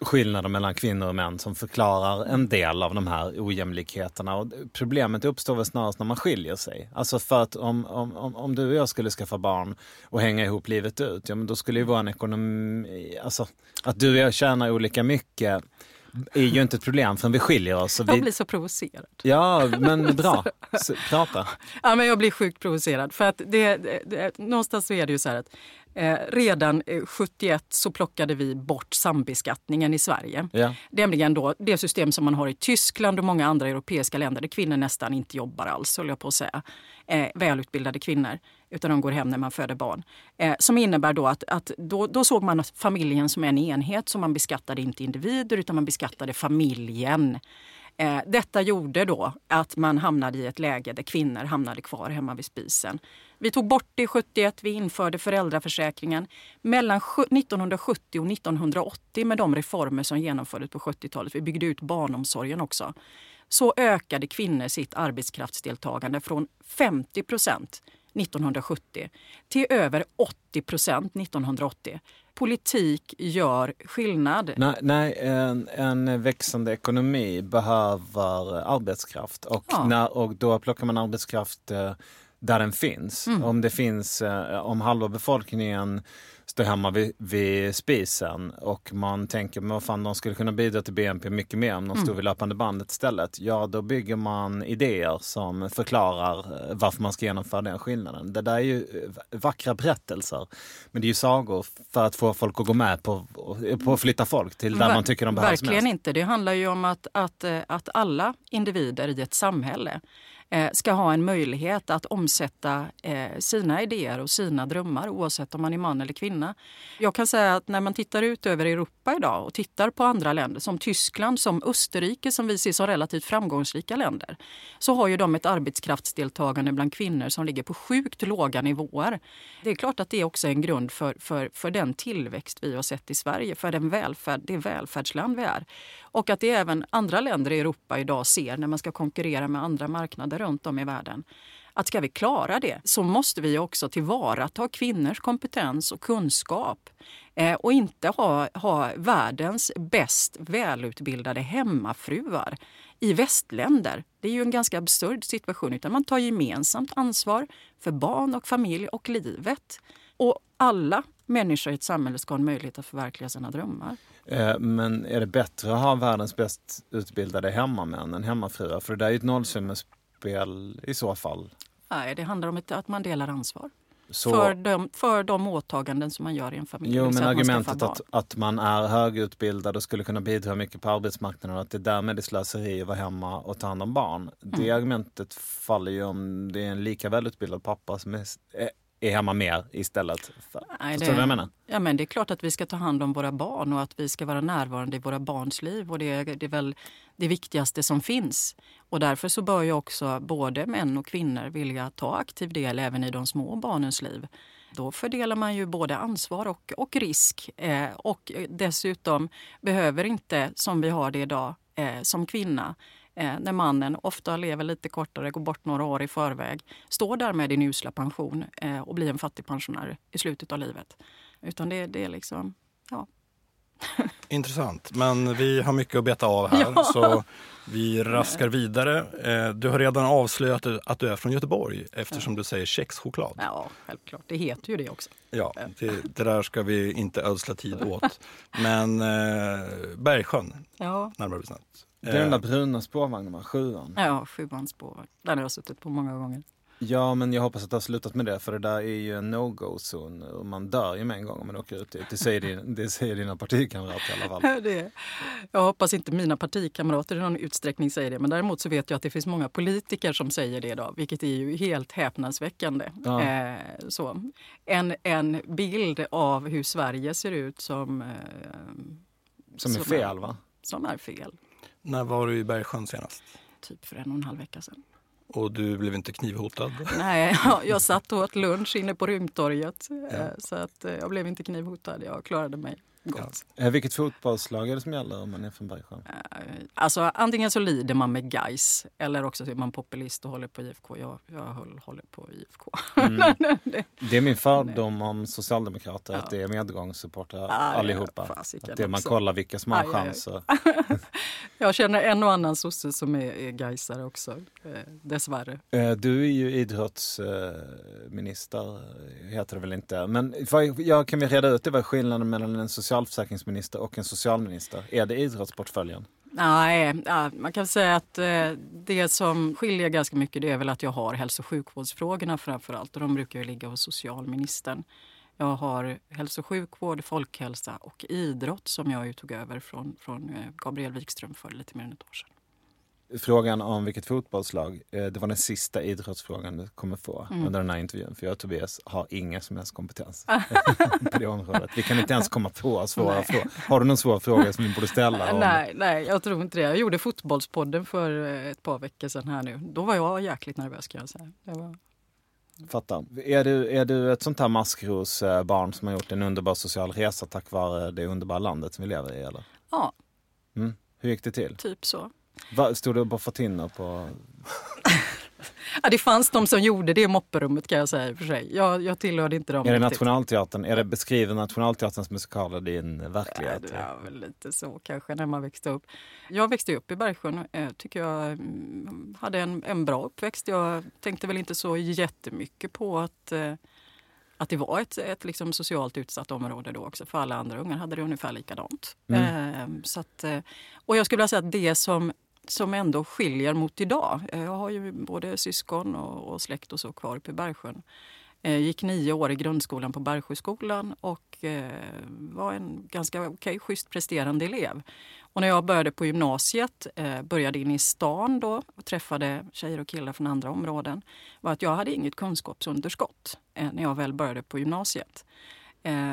Speaker 3: skillnader mellan kvinnor och män som förklarar en del av de här ojämlikheterna. Och problemet uppstår väl snarast när man skiljer sig. Alltså för att om, om, om, du och jag skulle skaffa barn och hänga ihop livet ut, ja men då skulle ju vår ekonomi, alltså att du och jag tjänar olika mycket är ju inte ett problem förrän vi skiljer oss. Och
Speaker 4: Jag
Speaker 3: vi,
Speaker 4: blir så provocerad.
Speaker 3: Ja, men [laughs] bra. Så, prata.
Speaker 4: Ja, men jag blir sjukt provocerad. För att det, det, det, någonstans så är det ju så här att eh, redan eh, 71 så plockade vi bort sambeskattningen i Sverige.
Speaker 3: Ja.
Speaker 4: Nämligen då det system som man har i Tyskland och många andra europeiska länder där kvinnor nästan inte jobbar alls, höll jag på att säga. Eh, välutbildade kvinnor, utan de går hem när man föder barn. Eh, som innebär då att, att då, då såg man familjen som en enhet, så man beskattade inte individer utan man beskattade familjen. Eh, detta gjorde då att man hamnade i ett läge där kvinnor hamnade kvar hemma vid spisen. Vi tog bort det 71, vi införde föräldraförsäkringen. Mellan 1970 och 1980 med de reformer som genomfördes på 70-talet, vi byggde ut barnomsorgen också, så ökade kvinnor sitt arbetskraftsdeltagande från 50 procent 1970 till över 80 procent 1980. Politik gör skillnad.
Speaker 3: Nej, nej en, en växande ekonomi behöver arbetskraft och,
Speaker 4: Ja.
Speaker 3: när, och då plockar man arbetskraft eh, där den finns.
Speaker 4: Mm.
Speaker 3: Om det finns, eh, om halva befolkningen står hemma vid, vid spisen och man tänker men vad fan de skulle kunna bidra till BNP mycket mer om de
Speaker 4: Mm.
Speaker 3: stod vid löpande bandet istället. Ja, då bygger man idéer som förklarar eh, varför man ska genomföra den skillnaden. Det där är ju eh, vackra berättelser. Men det är ju sagor för att få folk att gå med på, på att flytta folk till där
Speaker 4: Ver-
Speaker 3: man tycker de behövs
Speaker 4: Verkligen
Speaker 3: mest.
Speaker 4: inte. Det handlar ju om att, att, eh, att alla individer i ett samhälle Eh, ska ha en möjlighet att omsätta eh, sina idéer och sina drömmar oavsett om man är man eller kvinna. Jag kan säga att när man tittar ut över Europa idag och tittar på andra länder som Tyskland, som Österrike som vi ser som relativt framgångsrika länder så har ju de ett arbetskraftsdeltagande bland kvinnor som ligger på sjukt låga nivåer. Det är klart att det också är en grund för, för, för den tillväxt vi har sett i Sverige, för den välfärd, det välfärdsland vi är. Och att det även andra länder i Europa idag ser när man ska konkurrera med andra marknader runt om i världen. Att ska vi klara det så måste vi också tillvarata kvinnors kompetens och kunskap eh, och inte ha, ha världens bäst välutbildade hemmafruar i västländer. Det är ju en ganska absurd situation. Utan man tar gemensamt ansvar för barn och familj och livet. Och alla människor i ett samhälle ska ha en möjlighet att förverkliga sina drömmar.
Speaker 3: Eh, men är det bättre att ha världens bäst utbildade hemmamän än hemmafruar? För det där är ju ett nollsummespel i så fall.
Speaker 4: Nej, det handlar om ett, att man delar ansvar
Speaker 3: Så,
Speaker 4: för, de, för de åtaganden som man gör i en familj.
Speaker 3: jo,
Speaker 4: Det
Speaker 3: men argumentet att, att man är högutbildad och skulle kunna bidra mycket på arbetsmarknaden och att det därmed är slöseri att vara hemma och ta hand om barn. Det
Speaker 4: Mm.
Speaker 3: argumentet faller ju om det är en lika välutbildad pappa som är, är- hemma mer istället. För,
Speaker 4: Nej,
Speaker 3: förstår
Speaker 4: det-
Speaker 3: du vad jag menar?
Speaker 4: Ja, men det är klart att vi ska ta hand om våra barn och att vi ska vara närvarande i våra barns liv. Och det, är, det är väl det viktigaste som finns. Och därför så bör ju också både män och kvinnor vilja ta aktiv del även i de små barnens liv. Då fördelar man ju både ansvar och, och risk. Eh, och dessutom behöver inte, som vi har det idag, eh, som kvinna eh, när mannen ofta lever lite kortare, går bort några år i förväg, står där med din usla pension eh, och blir en fattigpensionär i slutet av livet. Utan det, det är liksom, ja. [laughs]
Speaker 2: Intressant, men vi har mycket att beta av här [laughs]
Speaker 4: Ja.
Speaker 2: så vi raskar vidare. Eh, Du har redan avslöjat att du är från Göteborg eftersom du säger kexchoklad.
Speaker 4: ja, självklart. Det heter ju det också.
Speaker 2: Ja, det, det där ska vi inte ödsla tid [laughs] åt. Men eh, Bergsjön,
Speaker 4: Ja,
Speaker 2: närmare bestämt.
Speaker 3: Det är den där
Speaker 2: Eh,
Speaker 3: bruna spårvagnen, va? sjuan.
Speaker 4: ja sjuans spårvagn. Den har jag suttit på många gånger.
Speaker 3: Ja, men jag hoppas att det har slutat med det, för det där är ju en no-go-zon. och Man dör ju med en gång om man åker ut dit. Det säger, din, det säger dina partikamrater i alla fall. [laughs]
Speaker 4: Det, jag hoppas inte mina partikamrater i någon utsträckning säger det. Men däremot så vet jag att det finns många politiker som säger det idag. Vilket är ju helt häpnadsväckande.
Speaker 3: Ja.
Speaker 4: Eh, så. En, en bild av hur Sverige ser ut som, eh,
Speaker 3: Som är fel, va?
Speaker 4: som är fel.
Speaker 2: När var du i Bergsjön senast?
Speaker 4: Typ för en och en halv vecka sedan.
Speaker 2: Och du blev inte knivhotad?
Speaker 4: Nej, jag, satt och åt lunch inne på Rymdtorget. eh, Så att eh, jag blev inte knivhotad. Jag klarade mig gott.
Speaker 3: Eh, Vilket fotbollslag är det som gäller om man är från Bergsjön?
Speaker 4: Eh, Alltså, antingen så lider man med guys eller också så är man populist och håller på IFK. Jag, jag håller, på IFK. [laughs]
Speaker 3: Det är min fördom om socialdemokrater, att det är medgångssupportrar
Speaker 4: ja,
Speaker 3: allihopa.
Speaker 4: fasiken
Speaker 3: Att det man
Speaker 4: också.
Speaker 3: kollar vilka som har
Speaker 4: Aj,
Speaker 3: chanser. [laughs]
Speaker 4: Jag känner en och annan sosse som är, är gaisare också, eh, dessvärre.
Speaker 3: Eh, Du är ju idrottsminister, heter det väl inte. Men vad- ja, kan vi reda ut det? Vad skillnaden mellan en socialförsäkringsminister och en socialminister? Är det idrottsportföljen?
Speaker 4: Nej, man kan säga att eh, det som skiljer ganska mycket det är väl att jag har hälso och sjukvårdsfrågorna framför allt och de brukar ju ligga hos socialministern. Jag har hälso och sjukvård, folkhälsa och idrott som jag ju tog över från, från eh, Gabriel Wikström för lite mer än ett år sedan.
Speaker 3: Frågan om vilket fotbollslag, eh, det var den sista idrottsfrågan du kommer få
Speaker 4: Mm.
Speaker 3: under den här intervjun. För jag och Tobias har ingen som helst kompetens [laughs] på det området. Vi kan inte ens komma på svåra
Speaker 4: Nej.
Speaker 3: frågor. Har du någon svår fråga som vi borde ställa? om-
Speaker 4: Nej, nej, jag tror inte det. Jag gjorde Fotbollspodden för eh, ett par veckor sedan här nu. Då var jag jäkligt nervös kan jag säga. Det var...
Speaker 3: Fattar. Är du, är du ett sånt här maskrosbarn som har gjort en underbar social resa tack vare det underbara landet som vi lever i? Eller?
Speaker 4: Ja,
Speaker 3: Mm. Hur gick det till?
Speaker 4: typ så.
Speaker 3: Va, stod du boffade tinner på... [laughs]
Speaker 4: Ja, det fanns de som gjorde det i mopperummet kan jag säga för sig. Jag, jag tillhörde inte dem.
Speaker 3: Är det. Nationalteatern? Är det beskriver Nationalteaterns musikaler din
Speaker 4: Ja,
Speaker 3: verklighet?
Speaker 4: det var väl lite så kanske när man växte upp. Jag växte upp i Bergsjön. Eh, tycker jag mm, hade en, en bra uppväxt. Jag tänkte väl inte så jättemycket på att, eh, att det var ett, ett liksom socialt utsatt område då också. För alla andra ungar hade det ungefär likadant. Eh, så att, eh, och jag skulle vilja säga att det som som ändå skiljer mot idag. Eh, jag har ju både syskon och, och släkt och så kvar uppe i Bergsjön. Jag gick nio år i grundskolan på Bergsjöskolan och eh, var en ganska okej, schysst presterande elev. Och när jag började på gymnasiet, började in i stan då och träffade tjejer och killar från andra områden, var att jag hade inget kunskapsunderskott när jag väl började på gymnasiet.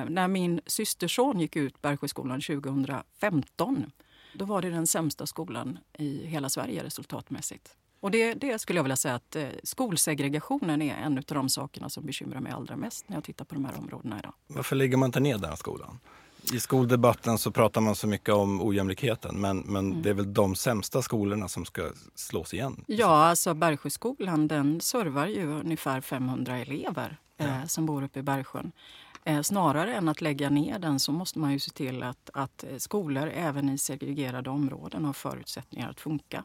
Speaker 4: När min systerson gick ut Bergsjöskolan 2015 då var det den sämsta skolan i hela Sverige resultatmässigt. Och det, det skulle jag vilja säga att eh, skolsegregationen är en av de sakerna som bekymrar mig allra mest när jag tittar på de här områdena idag.
Speaker 2: Varför lägger man inte ner den här skolan? I skoldebatten så pratar man så mycket om ojämlikheten men, men
Speaker 4: Mm.
Speaker 2: det är väl de sämsta skolorna som ska slås igen?
Speaker 4: Ja, alltså Bergsjöskolan den servar ju ungefär 500 elever eh, som bor uppe i Bergsjön. Eh, snarare än att lägga ner den så måste man ju se till att, att skolor även i segregerade områden har förutsättningar att funka.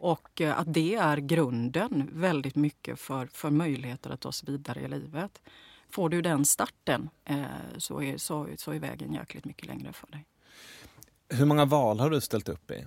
Speaker 4: Och eh, att det är grunden väldigt mycket för, för möjligheter att ta sig vidare i livet. får du den starten eh, så, är, så, så är vägen jäkligt mycket längre för dig.
Speaker 3: Hur många val har du ställt upp i?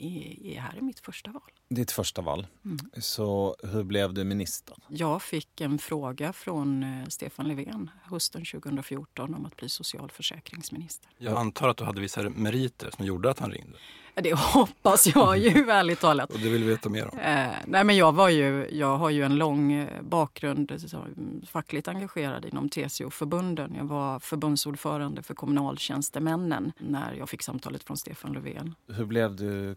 Speaker 4: I, i, här är mitt första val.
Speaker 3: Ditt första val.
Speaker 4: Mm.
Speaker 3: Så hur blev du minister?
Speaker 4: Jag fick en fråga från eh, Stefan Löfven hösten 2014 om att bli socialförsäkringsminister.
Speaker 2: Jag antar att du hade vissa meriter som gjorde att han ringde.
Speaker 4: Det hoppas jag ju, [laughs] ärligt talat.
Speaker 2: Och det vill vi veta mer om.
Speaker 4: Eh, nej men jag, var ju, jag har ju en lång eh, bakgrund så, fackligt engagerad inom TCO-förbunden. Jag var förbundsordförande för kommunaltjänstemännen när jag fick samtalet från Stefan Löfven.
Speaker 3: Hur blev du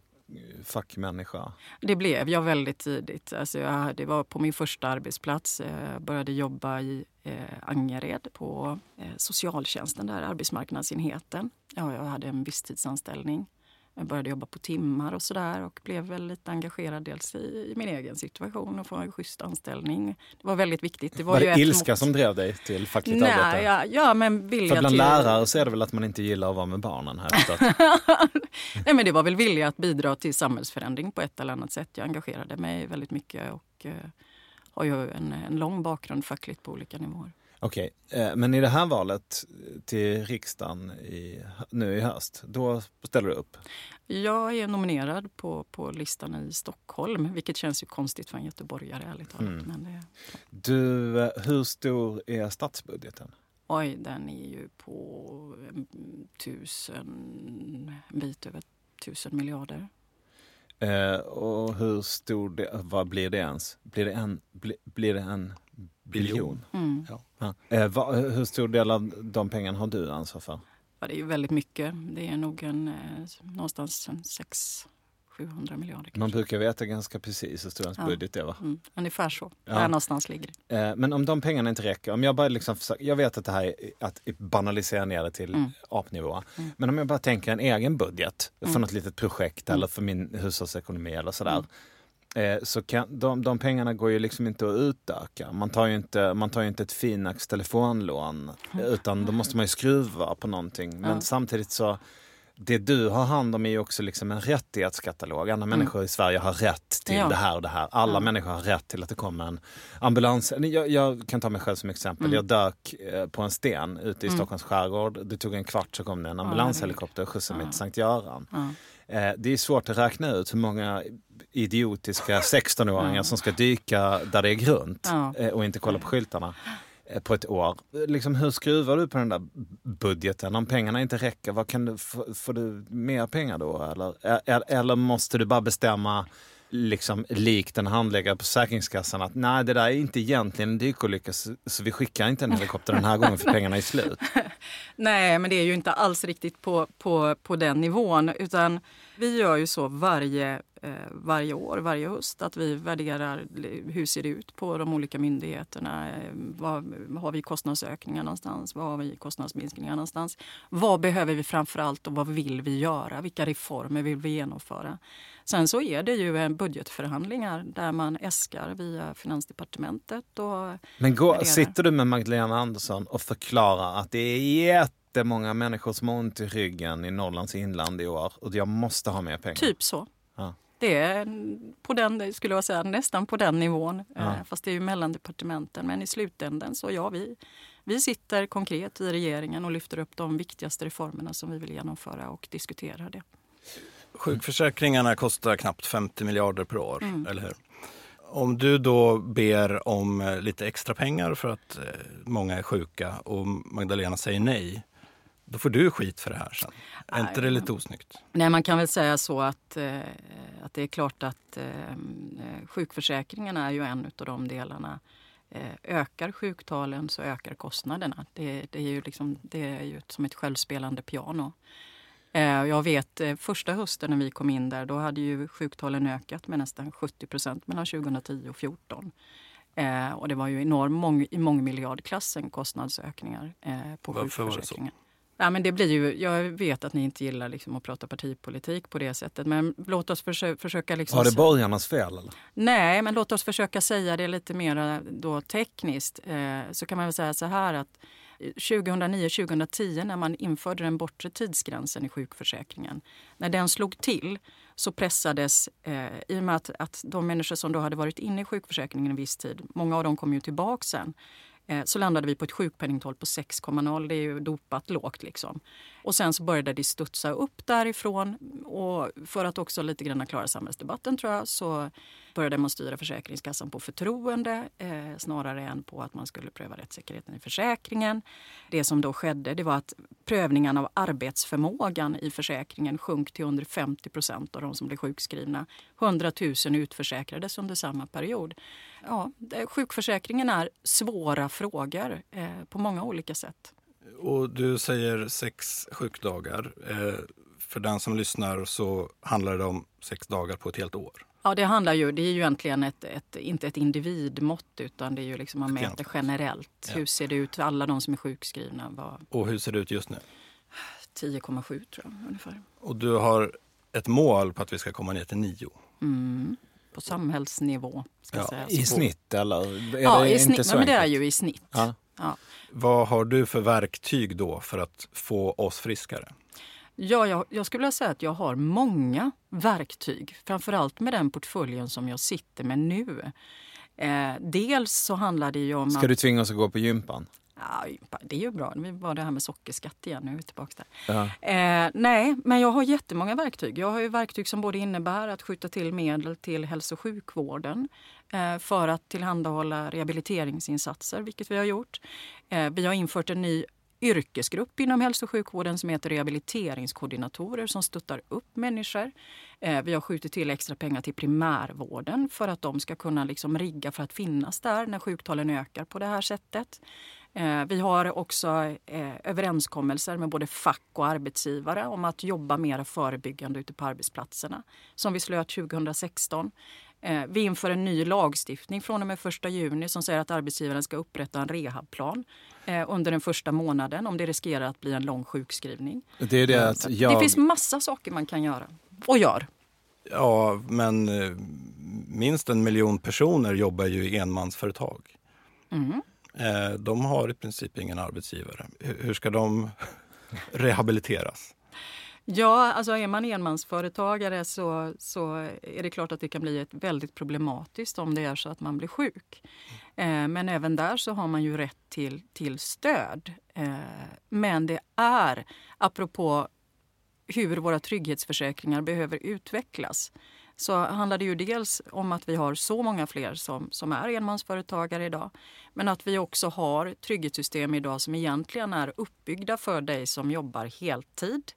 Speaker 3: fackmänniska?
Speaker 4: Det blev jag väldigt tidigt. Alltså jag, det var på min första arbetsplats. Eh, jag började jobba i eh, Angered på eh, socialtjänsten, där arbetsmarknadsenheten. Ja, jag hade en visstidsanställning. Jag började jobba på timmar och sådär och blev väl lite engagerad dels i, i min egen situation och få en schysst anställning. Det var väldigt viktigt. Det var,
Speaker 3: Var det ilska
Speaker 4: mått-
Speaker 3: som drev dig till fackligt
Speaker 4: Nej,
Speaker 3: arbete?
Speaker 4: ja, ja, men vilja
Speaker 3: För bland
Speaker 4: till...
Speaker 3: lärare så är det väl att man inte gillar att vara med barnen här. [laughs]
Speaker 4: Nej, men det var väl vilja att bidra till samhällsförändring på ett eller annat sätt. Jag engagerade mig väldigt mycket och eh, har ju en, en lång bakgrund fackligt på olika nivåer.
Speaker 3: Okej, eh, men i det här valet till riksdagen i, nu i höst, då ställer du upp?
Speaker 4: Jag är nominerad på, på listan i Stockholm, vilket känns ju konstigt för en göteborgare ärligt talat.
Speaker 3: Mm.
Speaker 4: Men det,
Speaker 3: Du, eh, hur stor är statsbudgeten?
Speaker 4: oj, den är ju på en tusen, en bit över tusen miljarder.
Speaker 3: Eh, och hur stor, det, vad blir det ens? Blir det en, bli, blir det en biljon?
Speaker 4: Mm.
Speaker 3: Ja. Eh, vad, hur stor del av de pengarna har du ansvar för?
Speaker 4: Ja, det är ju väldigt mycket. Det är nog en, eh, någonstans en 600-700 miljarder.
Speaker 3: Man
Speaker 4: kanske.
Speaker 3: brukar veta ganska precis hur stor ens
Speaker 4: Ja.
Speaker 3: budget är va?
Speaker 4: Mm, ungefär så.
Speaker 3: Ja.
Speaker 4: Där någonstans ligger det.
Speaker 3: Eh, Men om de pengarna inte räcker, om jag bara liksom försöker, jag vet att det här är att banalisera ner det till
Speaker 4: Mm.
Speaker 3: apnivå.
Speaker 4: Mm.
Speaker 3: Men om jag bara tänker en egen budget för
Speaker 4: Mm.
Speaker 3: något litet projekt
Speaker 4: Mm.
Speaker 3: eller för min hushållsekonomi eller sådär.
Speaker 4: Mm.
Speaker 3: Eh, så kan, de, de pengarna går ju liksom inte att utöka. Man tar ju inte, man tar ju inte ett Finax telefonlån utan då måste man ju skruva på någonting. Men
Speaker 4: Mm. Ja.
Speaker 3: samtidigt så det du har hand om är ju också liksom en rättighetskatalog. Andra människor i Sverige har rätt till
Speaker 4: Mm. Ja.
Speaker 3: det här och det här. Alla
Speaker 4: Ja.
Speaker 3: människor har rätt till att det kommer en ambulans. Jag, jag kan ta mig själv som exempel.
Speaker 4: Mm.
Speaker 3: Jag dök eh, på en sten ute i
Speaker 4: Mm.
Speaker 3: Stockholms skärgård. Det tog en kvart så kom det en ambulanshelikopter och skjutsade mig till Sankt Göran. Eh, Det är svårt att räkna ut hur många idiotiska 16-åringar
Speaker 4: Ja.
Speaker 3: som ska dyka där det är grunt eh, och inte kolla på skyltarna eh, på ett år. Liksom, hur skruvar du på den där budgeten? Om pengarna inte räcker, vad kan du, får du mer pengar då? Eller, eller måste du bara bestämma liksom likt en handläggare på Försäkringskassan att nej det där är inte egentligen en dykolycka så, så vi skickar inte en helikopter den här gången för pengarna är slut. [laughs]
Speaker 4: Nej, men det är ju inte alls riktigt på, på, på den nivån. Utan vi gör ju så varje, eh, varje år, varje höst, att vi värderar hur ser det ut på de olika myndigheterna. Eh, Var har vi kostnadsökningar någonstans? Var har vi kostnadsminskningar någonstans? Vad behöver vi framför allt och vad vill vi göra? Vilka reformer vill vi genomföra? Sen så är det ju budgetförhandlingar där man äskar via Finansdepartementet och
Speaker 3: Men gå,
Speaker 4: Värdera.
Speaker 3: sitter du med Magdalena Andersson och förklarar att det är jättemånga människor som har ont i ryggen i Norrlands inland i år och jag måste ha mer pengar?
Speaker 4: Typ så.
Speaker 3: Ja.
Speaker 4: Det är på den, skulle jag säga, nästan på den nivån.
Speaker 3: Ja.
Speaker 4: Eh, Fast det är ju mellan departementen. Men i slutändan så ja, vi, vi sitter konkret i regeringen och lyfter upp de viktigaste reformerna som vi vill genomföra och diskuterar det.
Speaker 2: Sjukförsäkringarna kostar knappt 50 miljarder per år,
Speaker 4: Mm.
Speaker 2: eller hur? Om du då ber om eh, lite extra pengar för att eh, många är sjuka och Magdalena säger nej, då får du skit för det här sen. Är inte det lite osnyggt?
Speaker 4: Nej, man kan väl säga så att, eh, att det är klart att eh, sjukförsäkringen är ju en av de delarna. Eh, ökar sjuktalen så ökar kostnaderna. Det, det är ju, liksom, det är ju som ett självspelande piano. Eh, jag vet eh, första hösten när vi kom in där, då hade ju sjuktalen ökat med nästan 70 procent mellan 2010 och 2014. Eh, och det var ju enorm, mång, i mångmiljardklassen kostnadsökningar eh, på
Speaker 2: Varför var det så?
Speaker 4: sjukförsäkringen. Ja, men det blir ju, jag vet att ni inte gillar liksom att prata partipolitik på det sättet, men låt oss försö- försöka... Liksom
Speaker 3: Var det borgarnas fel eller?
Speaker 4: Nej, men låt oss försöka säga det lite mer då tekniskt. Eh, så kan man väl säga så här att 2009-2010 när man införde den bortre tidsgränsen i sjukförsäkringen. När den slog till så pressades, eh, i och med att, att de människor som då hade varit inne i sjukförsäkringen en viss tid, många av dem kom ju tillbaka sen. Eh, så landade vi på ett sjukpenningtal på 6,0. Det är ju dopat lågt. Liksom. Och sen så började det studsa upp därifrån. Och för att också lite grann klara samhällsdebatten tror jag så började man styra Försäkringskassan på förtroende eh, snarare än på att man skulle pröva rättssäkerheten i försäkringen. Det som då skedde det var att prövningen av arbetsförmågan i försäkringen sjönk till under 50 procent av de som blev sjukskrivna. 100 000 utförsäkrades under samma period. Ja, sjukförsäkringen är svåra frågor eh, på många olika sätt.
Speaker 2: Och du säger sex sjukdagar. Eh, för den som lyssnar så handlar det om sex dagar på ett helt år.
Speaker 4: Ja, det handlar ju, det är ju egentligen ett, ett, inte ett individmått utan det är ju liksom man mäter generellt.
Speaker 2: Ja.
Speaker 4: Hur ser det ut för alla de som är sjukskrivna? Var
Speaker 2: Och hur ser det ut just nu?
Speaker 4: 10,7 tror jag ungefär.
Speaker 2: Och du har ett mål på att vi ska komma ner till nio.
Speaker 4: Mm. På samhällsnivå
Speaker 2: Ja.
Speaker 1: I snitt eller? Är
Speaker 4: Ja, i snitt, men det är ju i snitt.
Speaker 1: Ja.
Speaker 4: Ja.
Speaker 2: Vad har du för verktyg då för att få oss friskare?
Speaker 4: Ja, jag, jag skulle vilja säga att jag har många verktyg. Framförallt med den portföljen som jag sitter med nu. Eh, dels så handlar det ju om
Speaker 1: Ska
Speaker 4: att...
Speaker 1: du tvinga oss att gå på gympan?
Speaker 4: Ja, det är ju bra. Vi var det här med sockerskatt igen. Nu är vi tillbaka där.
Speaker 1: Ja.
Speaker 4: Eh, nej, men jag har jättemånga verktyg. Jag har ju verktyg som både innebär att skjuta till medel till hälso och sjukvården eh, för att tillhandahålla rehabiliteringsinsatser, vilket vi har gjort. Eh, vi har infört en ny yrkesgrupp inom hälso och sjukvården som heter rehabiliteringskoordinatorer som stöttar upp människor. Eh, vi har skjutit till extra pengar till primärvården för att de ska kunna liksom rigga för att finnas där när sjuktalen ökar på det här sättet. Eh, Vi har också eh, överenskommelser med både fack och arbetsgivare om att jobba mer förebyggande ute på arbetsplatserna som vi slöt 2016. Eh, Vi inför en ny lagstiftning från och med 1 juni som säger att arbetsgivaren ska upprätta en rehabplan eh, under den första månaden om det riskerar att bli en lång sjukskrivning.
Speaker 1: Det är det att
Speaker 4: Så att
Speaker 1: jag...
Speaker 4: Det finns massa saker man kan göra och gör.
Speaker 2: Ja, men minst en miljon personer jobbar ju i enmansföretag.
Speaker 4: Mm.
Speaker 2: Eh, De har i princip ingen arbetsgivare. Hur hur ska de [laughs] rehabiliteras?
Speaker 4: Ja, alltså är man enmansföretagare så, så är det klart att det kan bli ett väldigt problematiskt om det är så att man blir sjuk. Eh, men även där så har man ju rätt till, till stöd. Eh, men det är, apropå hur våra trygghetsförsäkringar behöver utvecklas så handlar det ju dels om att vi har så många fler som, som är enmansföretagare idag. Men att vi också har trygghetssystem idag som egentligen är uppbyggda för dig som jobbar heltid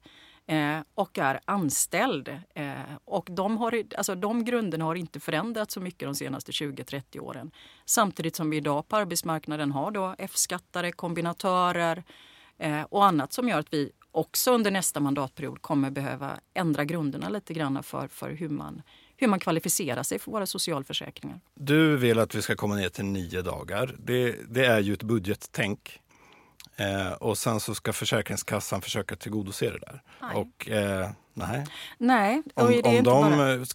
Speaker 4: eh, och är anställd. Eh, och de, har, alltså de grunderna har inte förändrats så mycket de senaste 20-30 åren. Samtidigt som vi idag på arbetsmarknaden har då F-skattare, kombinatörer eh, och annat som gör att vi också under nästa mandatperiod kommer behöva ändra grunderna lite grann för, för hur, man, hur man kvalificerar sig för våra socialförsäkringar.
Speaker 2: Du vill att vi ska komma ner till nio dagar. Det, det är ju ett budgettänk. Eh, och sen så ska Försäkringskassan försöka tillgodose det där.
Speaker 4: Nej.
Speaker 2: Och eh, nej,
Speaker 4: Nej, och
Speaker 2: om, om de
Speaker 4: bara...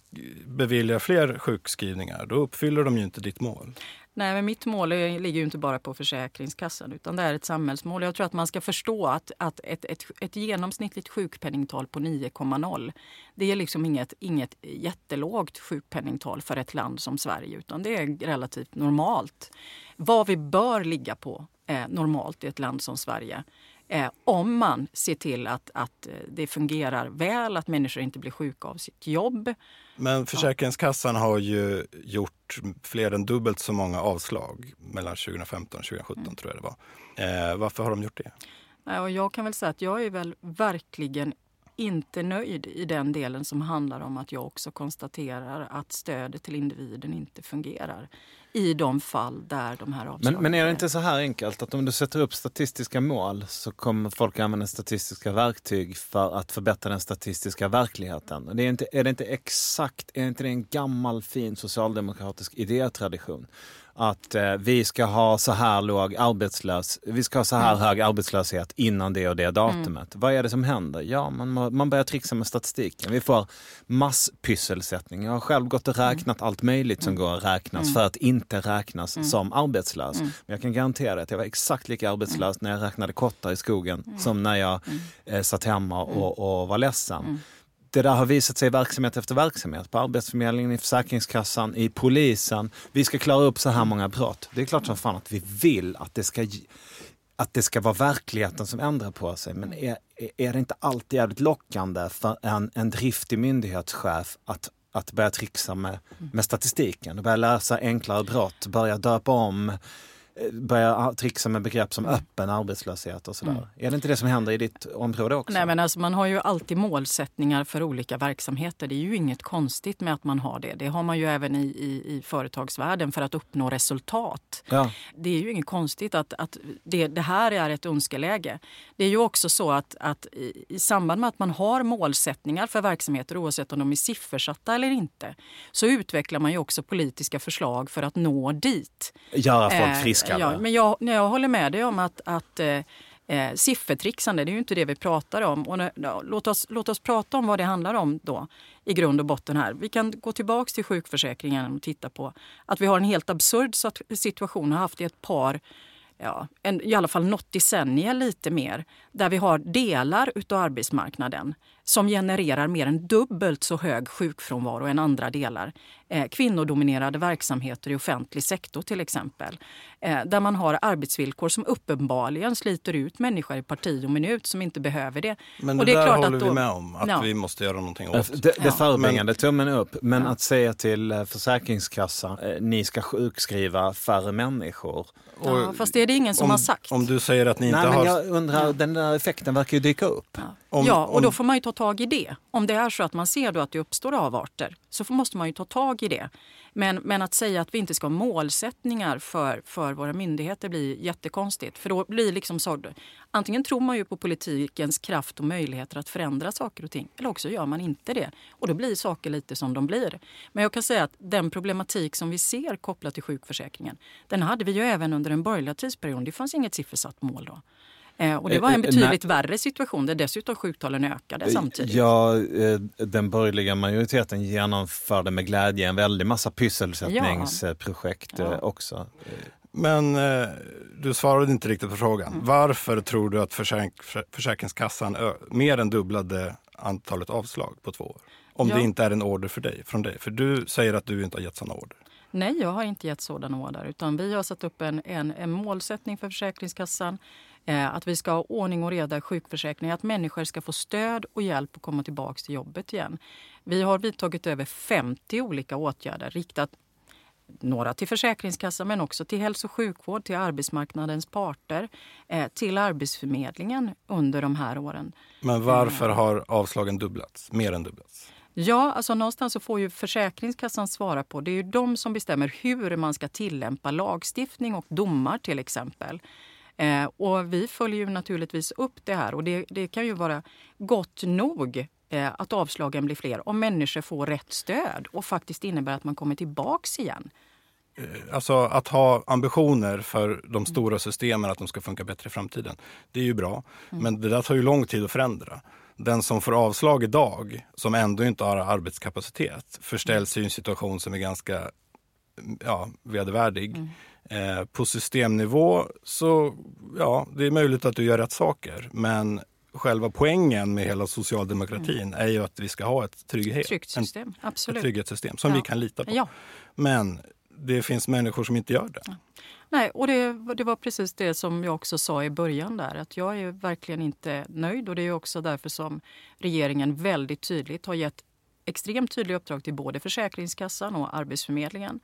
Speaker 2: beviljar fler sjukskrivningar då uppfyller de ju inte ditt mål.
Speaker 4: Nej, men mitt mål är- ligger ju inte bara på Försäkringskassan utan det är ett samhällsmål. Jag tror att man ska förstå att, att ett, ett, ett genomsnittligt sjukpenningtal på 9,0 det är liksom inget, inget jättelågt sjukpenningtal för ett land som Sverige utan det är relativt normalt. Vad vi bör ligga på eh, normalt i ett land som Sverige eh, om man ser till att, att eh, det fungerar väl, att människor inte blir sjuka av sitt jobb.
Speaker 2: Men Försäkringskassan har ju gjort fler än dubbelt så många avslag mellan 2015 och 2017
Speaker 4: Mm.
Speaker 2: tror jag det var. Eh, varför har de gjort det?
Speaker 4: Och jag kan väl säga att jag är väl verkligen inte nöjd i den delen som handlar om att jag också konstaterar att stödet till individen inte fungerar i de fall där de här avslagen
Speaker 1: Men, men är det inte så här enkelt att om du sätter upp statistiska mål så kommer folk använda statistiska verktyg för att förbättra den statistiska verkligheten? Det är, inte, är det inte exakt, är inte det en gammal fin socialdemokratisk idétradition? Att eh, vi ska ha så här låg arbetslös, vi ska ha så här hög arbetslöshet innan det och det datumet. Vad är det som händer? Ja, man, man börjar trixa med statistiken. Vi får masspysselsättning. Jag har själv gått och räknat allt möjligt som går att räknas för att inte räknas som arbetslös. Men jag kan garantera att jag var exakt lika arbetslös när jag räknade kottar i skogen som när jag eh, satt hemma och, och var ledsen
Speaker 3: det där har visat sig i verksamhet efter verksamhet. På Arbetsförmedlingen, i Försäkringskassan, i polisen. Vi ska klara upp så här många brott. Det är klart som fan att vi vill att det ska att det ska vara verkligheten som ändrar på sig. Men är, är det inte alltid jävligt lockande för en, en driftig myndighetschef att, att börja trixa med, med statistiken? Börja läsa enklare brott, börja döpa om, eh, börja trixa med begrepp som öppen arbetslöshet och sådär. Är det inte det som händer i ditt område också?
Speaker 4: Nej, men alltså, man har ju alltid målsättningar för olika verksamheter. Det är ju inget konstigt med att man har det. Det har man ju även i, i, i företagsvärlden för att uppnå resultat.
Speaker 3: Ja.
Speaker 4: Det är ju inget konstigt att, att det, det här är ett önskeläge. Det är ju också så att, att i, samband med att man har målsättningar för verksamheter oavsett om de är siffersatta eller inte så utvecklar man ju också politiska förslag för att nå dit.
Speaker 3: Göra folk
Speaker 4: Eh,
Speaker 3: friskare.
Speaker 4: Ja, men jag, jag håller med dig om att, att eh, eh, siffertrixande, det är ju inte det vi pratar om. Och, ja, låt, oss, låt oss prata om vad det handlar om då i grund och botten här. Vi kan gå tillbaks till sjukförsäkringen och titta på att vi har en helt absurd situation, har haft i ett par Ja, en, i alla fall något decennium lite mer, där vi har delar utav arbetsmarknaden som genererar mer än dubbelt så hög sjukfrånvaro än andra delar. Eh, kvinnodominerade verksamheter i offentlig sektor till exempel. Eh, där man har arbetsvillkor som uppenbarligen sliter ut människor i parti och minut som inte behöver det.
Speaker 2: Men
Speaker 4: och
Speaker 2: det,
Speaker 4: är
Speaker 2: där
Speaker 4: klart
Speaker 2: håller
Speaker 4: att
Speaker 2: vi
Speaker 4: då-
Speaker 2: med om, att
Speaker 4: Ja.
Speaker 2: vi måste göra någonting
Speaker 3: Ja,
Speaker 2: åt.
Speaker 3: Det, det
Speaker 4: Ja.
Speaker 3: förebyggande, tummen upp. Men att säga till eh, Försäkringskassan, eh, ni ska sjukskriva färre människor.
Speaker 4: Ja, fast det är det ingen som
Speaker 2: om,
Speaker 4: har sagt.
Speaker 2: Om du säger att ni inte
Speaker 3: Nej, men
Speaker 2: har...
Speaker 3: jag undrar, den där effekten verkar ju dyka upp.
Speaker 4: Ja.
Speaker 2: Om-
Speaker 4: ja, och
Speaker 2: om-
Speaker 4: då får man ju ta tag i det. Om det är så att man ser då att det uppstår avarter så måste man ju ta tag i det. Men, men att säga att vi inte ska ha målsättningar för, för våra myndigheter blir jättekonstigt. För då blir liksom så, antingen tror man ju på politikens kraft och möjligheter att förändra saker och ting eller också gör man inte det. Och då blir saker lite som de blir. Men jag kan säga att den problematik som vi ser kopplat till sjukförsäkringen den hade vi ju även under den borgerliga tidsperioden. Det fanns inget siffersatt mål då. Eh, och det var
Speaker 3: Eh,
Speaker 4: en
Speaker 3: eh,
Speaker 4: betydligt värre situation där dessutom sjuktalen ökade samtidigt.
Speaker 3: Ja, den borgerliga majoriteten genomförde med glädje en väldig massa pysselsättningsprojekt
Speaker 4: Ja.
Speaker 3: också.
Speaker 2: Men du svarade inte riktigt på frågan.
Speaker 4: Mm.
Speaker 2: Varför tror du att försäk för- Försäkringskassan mer än dubblade antalet avslag på två år? Om
Speaker 4: Ja.
Speaker 2: det inte är en order för dig, från dig. För du säger att du inte har gett sådana order.
Speaker 4: Nej, jag har inte gett sådana order. Utan vi har satt upp en, en, en målsättning för Försäkringskassan. Eh, att vi ska ha ordning och reda i sjukförsäkringen. Att människor ska få stöd och hjälp att komma tillbaka till jobbet igen. Vi har vidtagit över 50 olika åtgärder riktat några till Försäkringskassan men också till hälso och sjukvård, till arbetsmarknadens parter, eh, till Arbetsförmedlingen under de här åren.
Speaker 2: Men varför har avslagen dubblats? Mer än dubblats?
Speaker 4: Ja, alltså någonstans så får ju Försäkringskassan svara på. Det är ju de som bestämmer hur man ska tillämpa lagstiftning och domar till exempel. Eh, och vi följer ju naturligtvis upp det här och det, det kan ju vara gott nog eh, att avslagen blir fler om människor får rätt stöd och faktiskt innebär att man kommer tillbaks igen.
Speaker 2: Alltså att ha ambitioner för
Speaker 4: Mm.
Speaker 2: de stora systemen att de ska funka bättre i framtiden. Det är ju bra.
Speaker 4: Mm.
Speaker 2: Men det där tar ju lång tid att förändra. Den som får avslag idag, som ändå inte har arbetskapacitet, förställs i en situation som är ganska ja, vedervärdig.
Speaker 4: Mm.
Speaker 2: Eh, på systemnivå så, ja, det är möjligt att du gör rätt saker. Men själva poängen med hela socialdemokratin är ju att vi ska ha ett, trygghet,
Speaker 4: Mm. Tryggt
Speaker 2: en,
Speaker 4: system,
Speaker 2: ett
Speaker 4: absolut.
Speaker 2: trygghetssystem som
Speaker 4: Ja.
Speaker 2: vi kan lita på.
Speaker 4: Ja.
Speaker 2: Men det finns människor som inte gör det.
Speaker 4: Nej, och det, det var precis det som jag också sa i början där, att jag är verkligen inte nöjd och det är också därför som regeringen väldigt tydligt har gett extremt tydliga uppdrag till både Försäkringskassan och Arbetsförmedlingen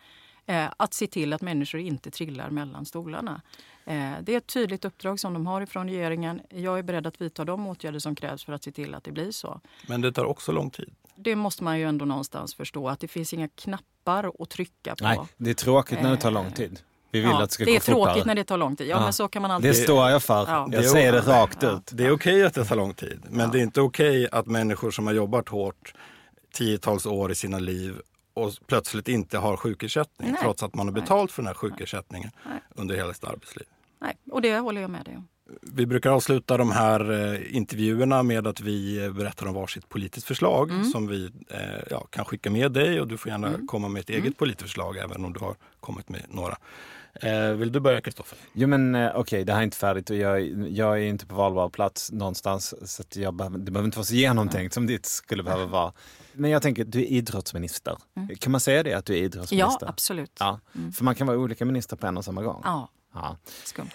Speaker 4: att se till att människor inte trillar mellan stolarna. Eh, det är ett tydligt uppdrag som de har ifrån regeringen. Jag är beredd att vidta de åtgärder som krävs för att se till att det blir så.
Speaker 2: Men det tar också lång tid.
Speaker 4: Det måste man ju ändå någonstans förstå, att det finns inga knappar att trycka på.
Speaker 3: Nej, det är tråkigt när det tar lång tid. Vi vill
Speaker 4: Ja,
Speaker 3: att det ska
Speaker 4: det
Speaker 3: gå
Speaker 4: är tråkigt
Speaker 3: fortare.
Speaker 4: när det tar lång tid. Ja,
Speaker 3: Ja.
Speaker 4: men så kan man alltid...
Speaker 3: Det står jag för.
Speaker 4: Ja.
Speaker 3: Jag
Speaker 2: Det
Speaker 3: säger det rakt ut.
Speaker 2: Det är okej att det tar lång tid, men det är inte okej att människor som har jobbat hårt tiotals år i sina liv och plötsligt inte har sjukersättning
Speaker 4: Nej.
Speaker 2: trots att man har betalt för den här sjukersättningen
Speaker 4: Nej.
Speaker 2: under hela sitt arbetsliv.
Speaker 4: Nej, och det håller jag med dig om.
Speaker 2: Vi brukar avsluta de här eh, intervjuerna med att vi berättar om varsitt politiskt förslag
Speaker 4: Mm.
Speaker 2: som vi eh, ja, kan skicka med dig och du får gärna komma med ett eget politiskt förslag även om du har kommit med några. Eh, vill du börja Kristoffer?
Speaker 3: Jo men eh, okej, det här är inte färdigt och jag, jag är inte på valbar plats någonstans. Så att jag behöver, det behöver inte vara så genomtänkt som ditt skulle behöva vara. Men jag tänker, du är idrottsminister. Kan man säga det att du är
Speaker 4: Ja,
Speaker 3: idrottsminister?
Speaker 4: absolut.
Speaker 3: Ja, för man kan vara olika ministrar på en och samma gång.
Speaker 4: Ja,
Speaker 3: Ja.
Speaker 4: skumt.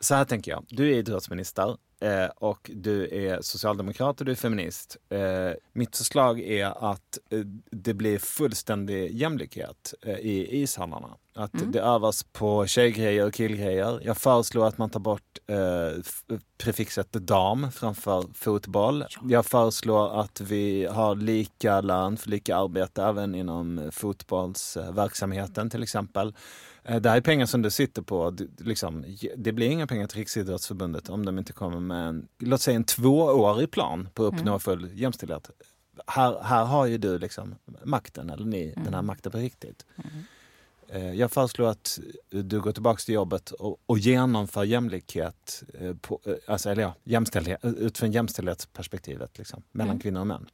Speaker 3: Så här tänker jag, du är idrottsminister eh, och du är socialdemokrat och du är feminist. Eh, mitt förslag är att eh, det blir fullständig jämlikhet eh, i ishallarna. Att det övas på tjejgrejer och killgrejer. Jag föreslår att man tar bort eh, prefixet dam framför fotboll. Jag föreslår att vi har lika lön för lika arbete även inom fotbollsverksamheten till exempel. Eh, Det här är pengar som du sitter på. Du- Liksom, det blir inga pengar till Riksidrottsförbundet om de inte kommer med en, låt säga en tvåårig plan på att uppnå full jämställdhet. Här, här har ju du liksom makten, eller ni, den här makten på riktigt. Eh, Jag föreslår att du går tillbaka till jobbet och, och genomför jämlikhet, eh, på, alltså, eller ja, jämställdhet, utifrån jämställdhetsperspektivet liksom, mellan kvinnor och män.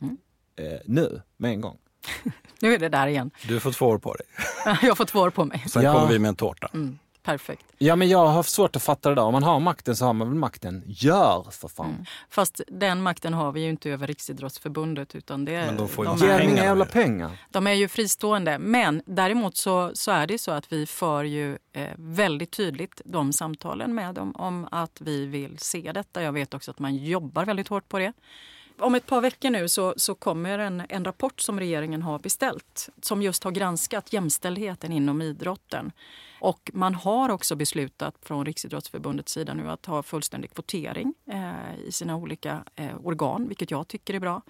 Speaker 3: Eh, nu, med en gång. [laughs]
Speaker 4: Nu är det där igen.
Speaker 2: Du får två år på dig. [laughs]
Speaker 4: Jag har fått svar på mig.
Speaker 2: Sen
Speaker 3: Ja.
Speaker 2: kommer vi med en tårta.
Speaker 4: Mm, perfekt.
Speaker 3: Ja men jag har svårt att fatta det där. Om man har makten så har man väl makten. Gör för fan!
Speaker 4: Fast den makten har vi ju inte över Riksidrottsförbundet utan det är,
Speaker 2: Men de får ju
Speaker 4: de, är,
Speaker 2: pengar
Speaker 3: jävla pengar.
Speaker 4: de är ju fristående. Men däremot så, så är det så att vi för ju eh, väldigt tydligt de samtalen med dem om att vi vill se detta. Jag vet också att man jobbar väldigt hårt på det. Om ett par veckor nu så, så kommer en, en rapport som regeringen har beställt som just har granskat jämställdheten inom idrotten. Och man har också beslutat från Riksidrottsförbundets sida nu att ha fullständig kvotering eh, i sina olika eh, organ, vilket jag tycker är bra.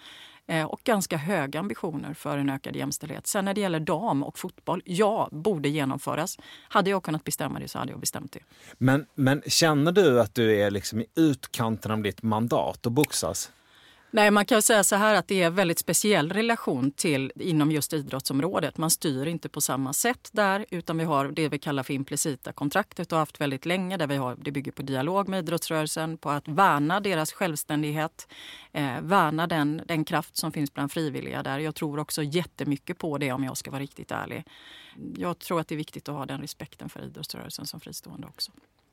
Speaker 4: Eh, och ganska höga ambitioner för en ökad jämställdhet. Sen när det gäller dam och fotboll, ja, borde genomföras. Hade jag kunnat bestämma det så hade jag bestämt det.
Speaker 3: Men, men känner du att du är liksom i utkanten av ditt mandat och boxas?
Speaker 4: Nej, man kan säga så här att det är en väldigt speciell relation till inom just idrottsområdet. Man styr inte på samma sätt där utan vi har det vi kallar för implicita kontraktet och har haft väldigt länge där vi har, det bygger på dialog med idrottsrörelsen, på att värna deras självständighet, eh, värna den, den kraft som finns bland frivilliga där. Jag tror också jättemycket på det om jag ska vara riktigt ärlig. Jag tror att det är viktigt att ha den respekten för idrottsrörelsen som fristående också.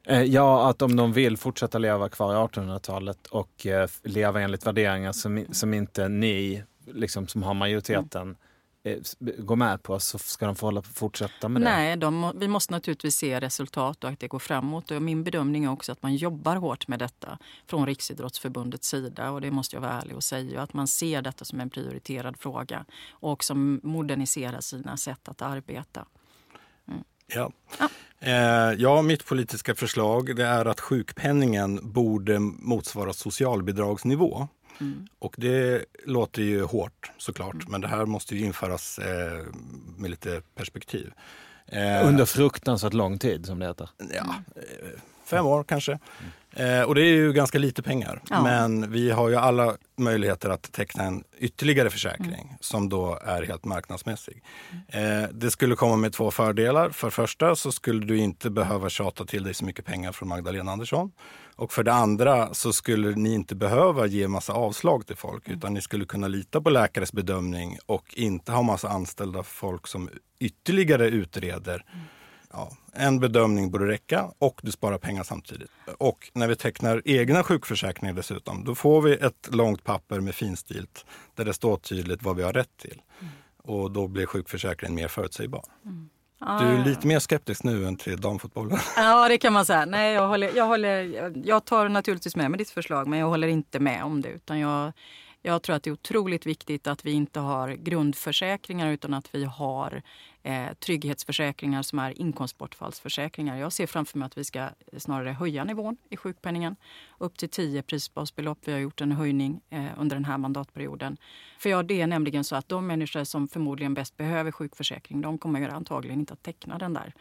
Speaker 3: Eh, Ja, att om de vill fortsätta leva kvar i 1800-talet och eh, leva enligt värderingar som, som inte ni, liksom, som har majoriteten, eh, s- går med på så ska de få hålla, fortsätta med det.
Speaker 4: Nej, de, vi måste naturligtvis se resultat och att det går framåt. Och min bedömning är också att man jobbar hårt med detta från Riksidrottsförbundets sida. Och det måste jag vara ärlig och säga. Att man ser detta som en prioriterad fråga och också moderniserar sina sätt att arbeta.
Speaker 2: Ja. Eh, ja, mitt politiska förslag det är att sjukpenningen borde motsvara socialbidragsnivå. Och det låter ju hårt såklart, men det här måste ju införas eh, med lite perspektiv. Eh,
Speaker 3: Under fruktansvärt lång tid som det heter.
Speaker 2: ja, eh, fem år kanske. Eh, och det är ju ganska lite pengar.
Speaker 4: Ja.
Speaker 2: Men vi har ju alla möjligheter att teckna en ytterligare försäkring som då är helt marknadsmässig. Eh, det skulle komma med två fördelar. För första så skulle du inte behöva tjata till dig så mycket pengar från Magdalena Andersson. Och för det andra så skulle ni inte behöva ge massa avslag till folk utan ni skulle kunna lita på läkares bedömning och inte ha massa anställda folk som ytterligare utreder Ja, en bedömning borde räcka och du sparar pengar samtidigt. Och när vi tecknar egna sjukförsäkringar dessutom, då får vi ett långt papper med finstilt där det står tydligt vad vi har rätt till. Och då blir sjukförsäkringen mer förutsägbar. Du är lite mer skeptisk nu än till damfotbollen. [laughs]
Speaker 4: Ja, det kan man säga. Nej, jag, håller, jag, håller, jag tar naturligtvis med mig ditt förslag, men jag håller inte med om det. Utan jag, jag tror att det är otroligt viktigt att vi inte har grundförsäkringar utan att vi har eh, trygghetsförsäkringar som är inkomstbortfallsförsäkringar. Jag ser framför mig att vi ska eh, snarare höja nivån i sjukpenningen upp till 10 prisbasbelopp. Vi har gjort en höjning eh, under den här mandatperioden. För ja, det är nämligen så att de människor som förmodligen bäst behöver sjukförsäkring, de kommer antagligen inte att teckna den där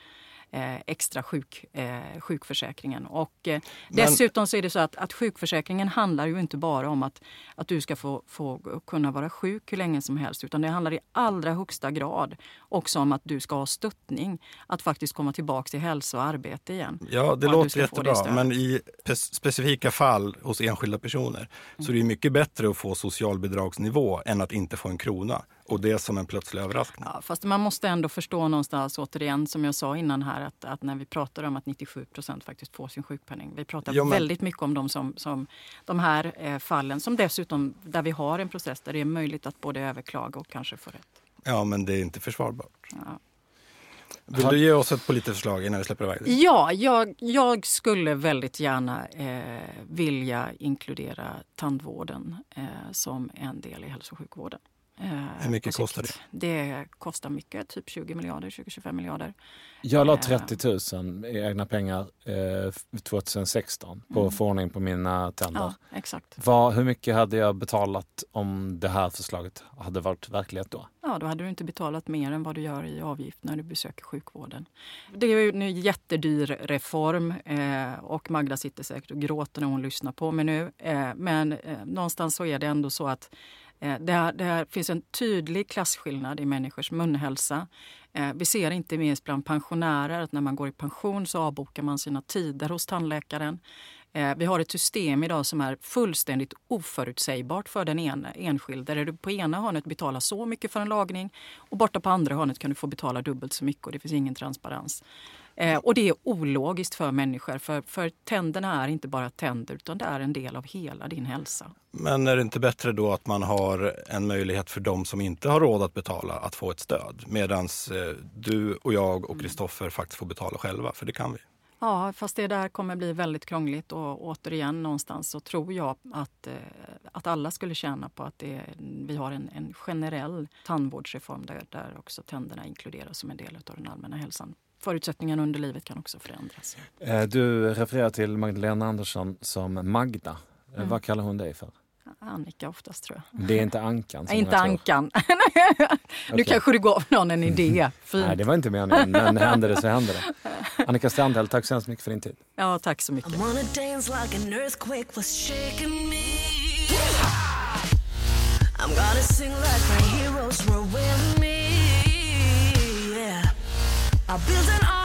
Speaker 4: extra sjuk, eh, sjukförsäkringen. Och, eh, dessutom så är det så att, att sjukförsäkringen handlar ju inte bara om att, att du ska få, få kunna vara sjuk hur länge som helst utan det handlar i allra högsta grad också om att du ska ha stöttning att faktiskt komma tillbaka till hälsa och arbete igen.
Speaker 2: Ja, det låter jättebra. Men i specifika fall hos enskilda personer så är det mycket bättre att få socialbidragsnivå än att inte få en krona. Och det som en plötslig överraskning.
Speaker 4: Ja, fast man måste ändå förstå någonstans, återigen som jag sa innan här, att, att när vi pratar om att 97 procent faktiskt får sin sjukpenning. Vi pratar
Speaker 2: Ja, men-
Speaker 4: väldigt mycket om de, som, som, de här eh, fallen som dessutom, där vi har en process där det är möjligt att både överklaga och kanske få rätt.
Speaker 2: Ja, men det är inte försvarbart.
Speaker 4: Ja.
Speaker 2: Vill du ge oss ett politiskt förslag innan vi släpper iväg dig?
Speaker 4: Ja, jag, jag skulle väldigt gärna eh, vilja inkludera tandvården eh, som en del i hälso och sjukvården. Eh,
Speaker 2: Hur mycket kostar
Speaker 4: sikt. Det kostar mycket, typ 20 miljarder, 20-25 miljarder.
Speaker 3: Jag la
Speaker 4: Eh.
Speaker 3: 30 000 i egna pengar eh, 2016 på
Speaker 4: Mm.
Speaker 3: förordning på mina tänder.
Speaker 4: Ja, exakt.
Speaker 3: Vad, hur mycket hade jag betalat om det här förslaget hade varit verklighet då?
Speaker 4: Ja, då hade du inte betalat mer än vad du gör i avgift när du besöker sjukvården. Det är ju en jättedyr reform eh, och Magda sitter säkert och gråter när hon lyssnar på mig nu. Eh, men eh, någonstans så är det ändå så att eh, Eh, det, det finns en tydlig klasskillnad i människors munhälsa. Eh, vi ser inte minst bland pensionärer att när man går i pension så avbokar man sina tider hos tandläkaren. Eh, vi har ett system idag som är fullständigt oförutsägbart för den ena, enskilde. Där du på ena hörnet betalar så mycket för en lagning och borta på andra hörnet kan du få betala dubbelt så mycket och det finns ingen transparens. Eh, och det är ologiskt för människor för, för tänderna är inte bara tänder utan det är en del av hela din hälsa.
Speaker 2: Men är det inte bättre då att man har en möjlighet för de som inte har råd att betala att få ett stöd? Medan eh, du och jag och Kristoffer faktiskt får betala själva, för det kan vi.
Speaker 4: Ja, fast det där kommer bli väldigt krångligt och återigen någonstans så tror jag att, eh, att alla skulle tjäna på att det, vi har en, en generell tandvårdsreform där, där också tänderna inkluderas som en del av den allmänna hälsan. Förutsättningarna under livet kan också förändras.
Speaker 3: Eh, du refererar till Magdalena Andersson som Magda. Eh,
Speaker 4: Mm.
Speaker 3: Vad kallar hon dig för?
Speaker 4: Annika oftast tror jag.
Speaker 3: Det är inte Ankan? som
Speaker 4: inte. Ankan. [laughs] nu
Speaker 3: Okej.
Speaker 4: kanske du gav någon en idé. [laughs] Fint.
Speaker 3: Nej, det var inte meningen, men [laughs] hände det så hände det. Annika Strandhäll, tack så hemskt mycket för din tid.
Speaker 4: Ja, tack så mycket.
Speaker 5: I'm gonna sing like my heroes were I built an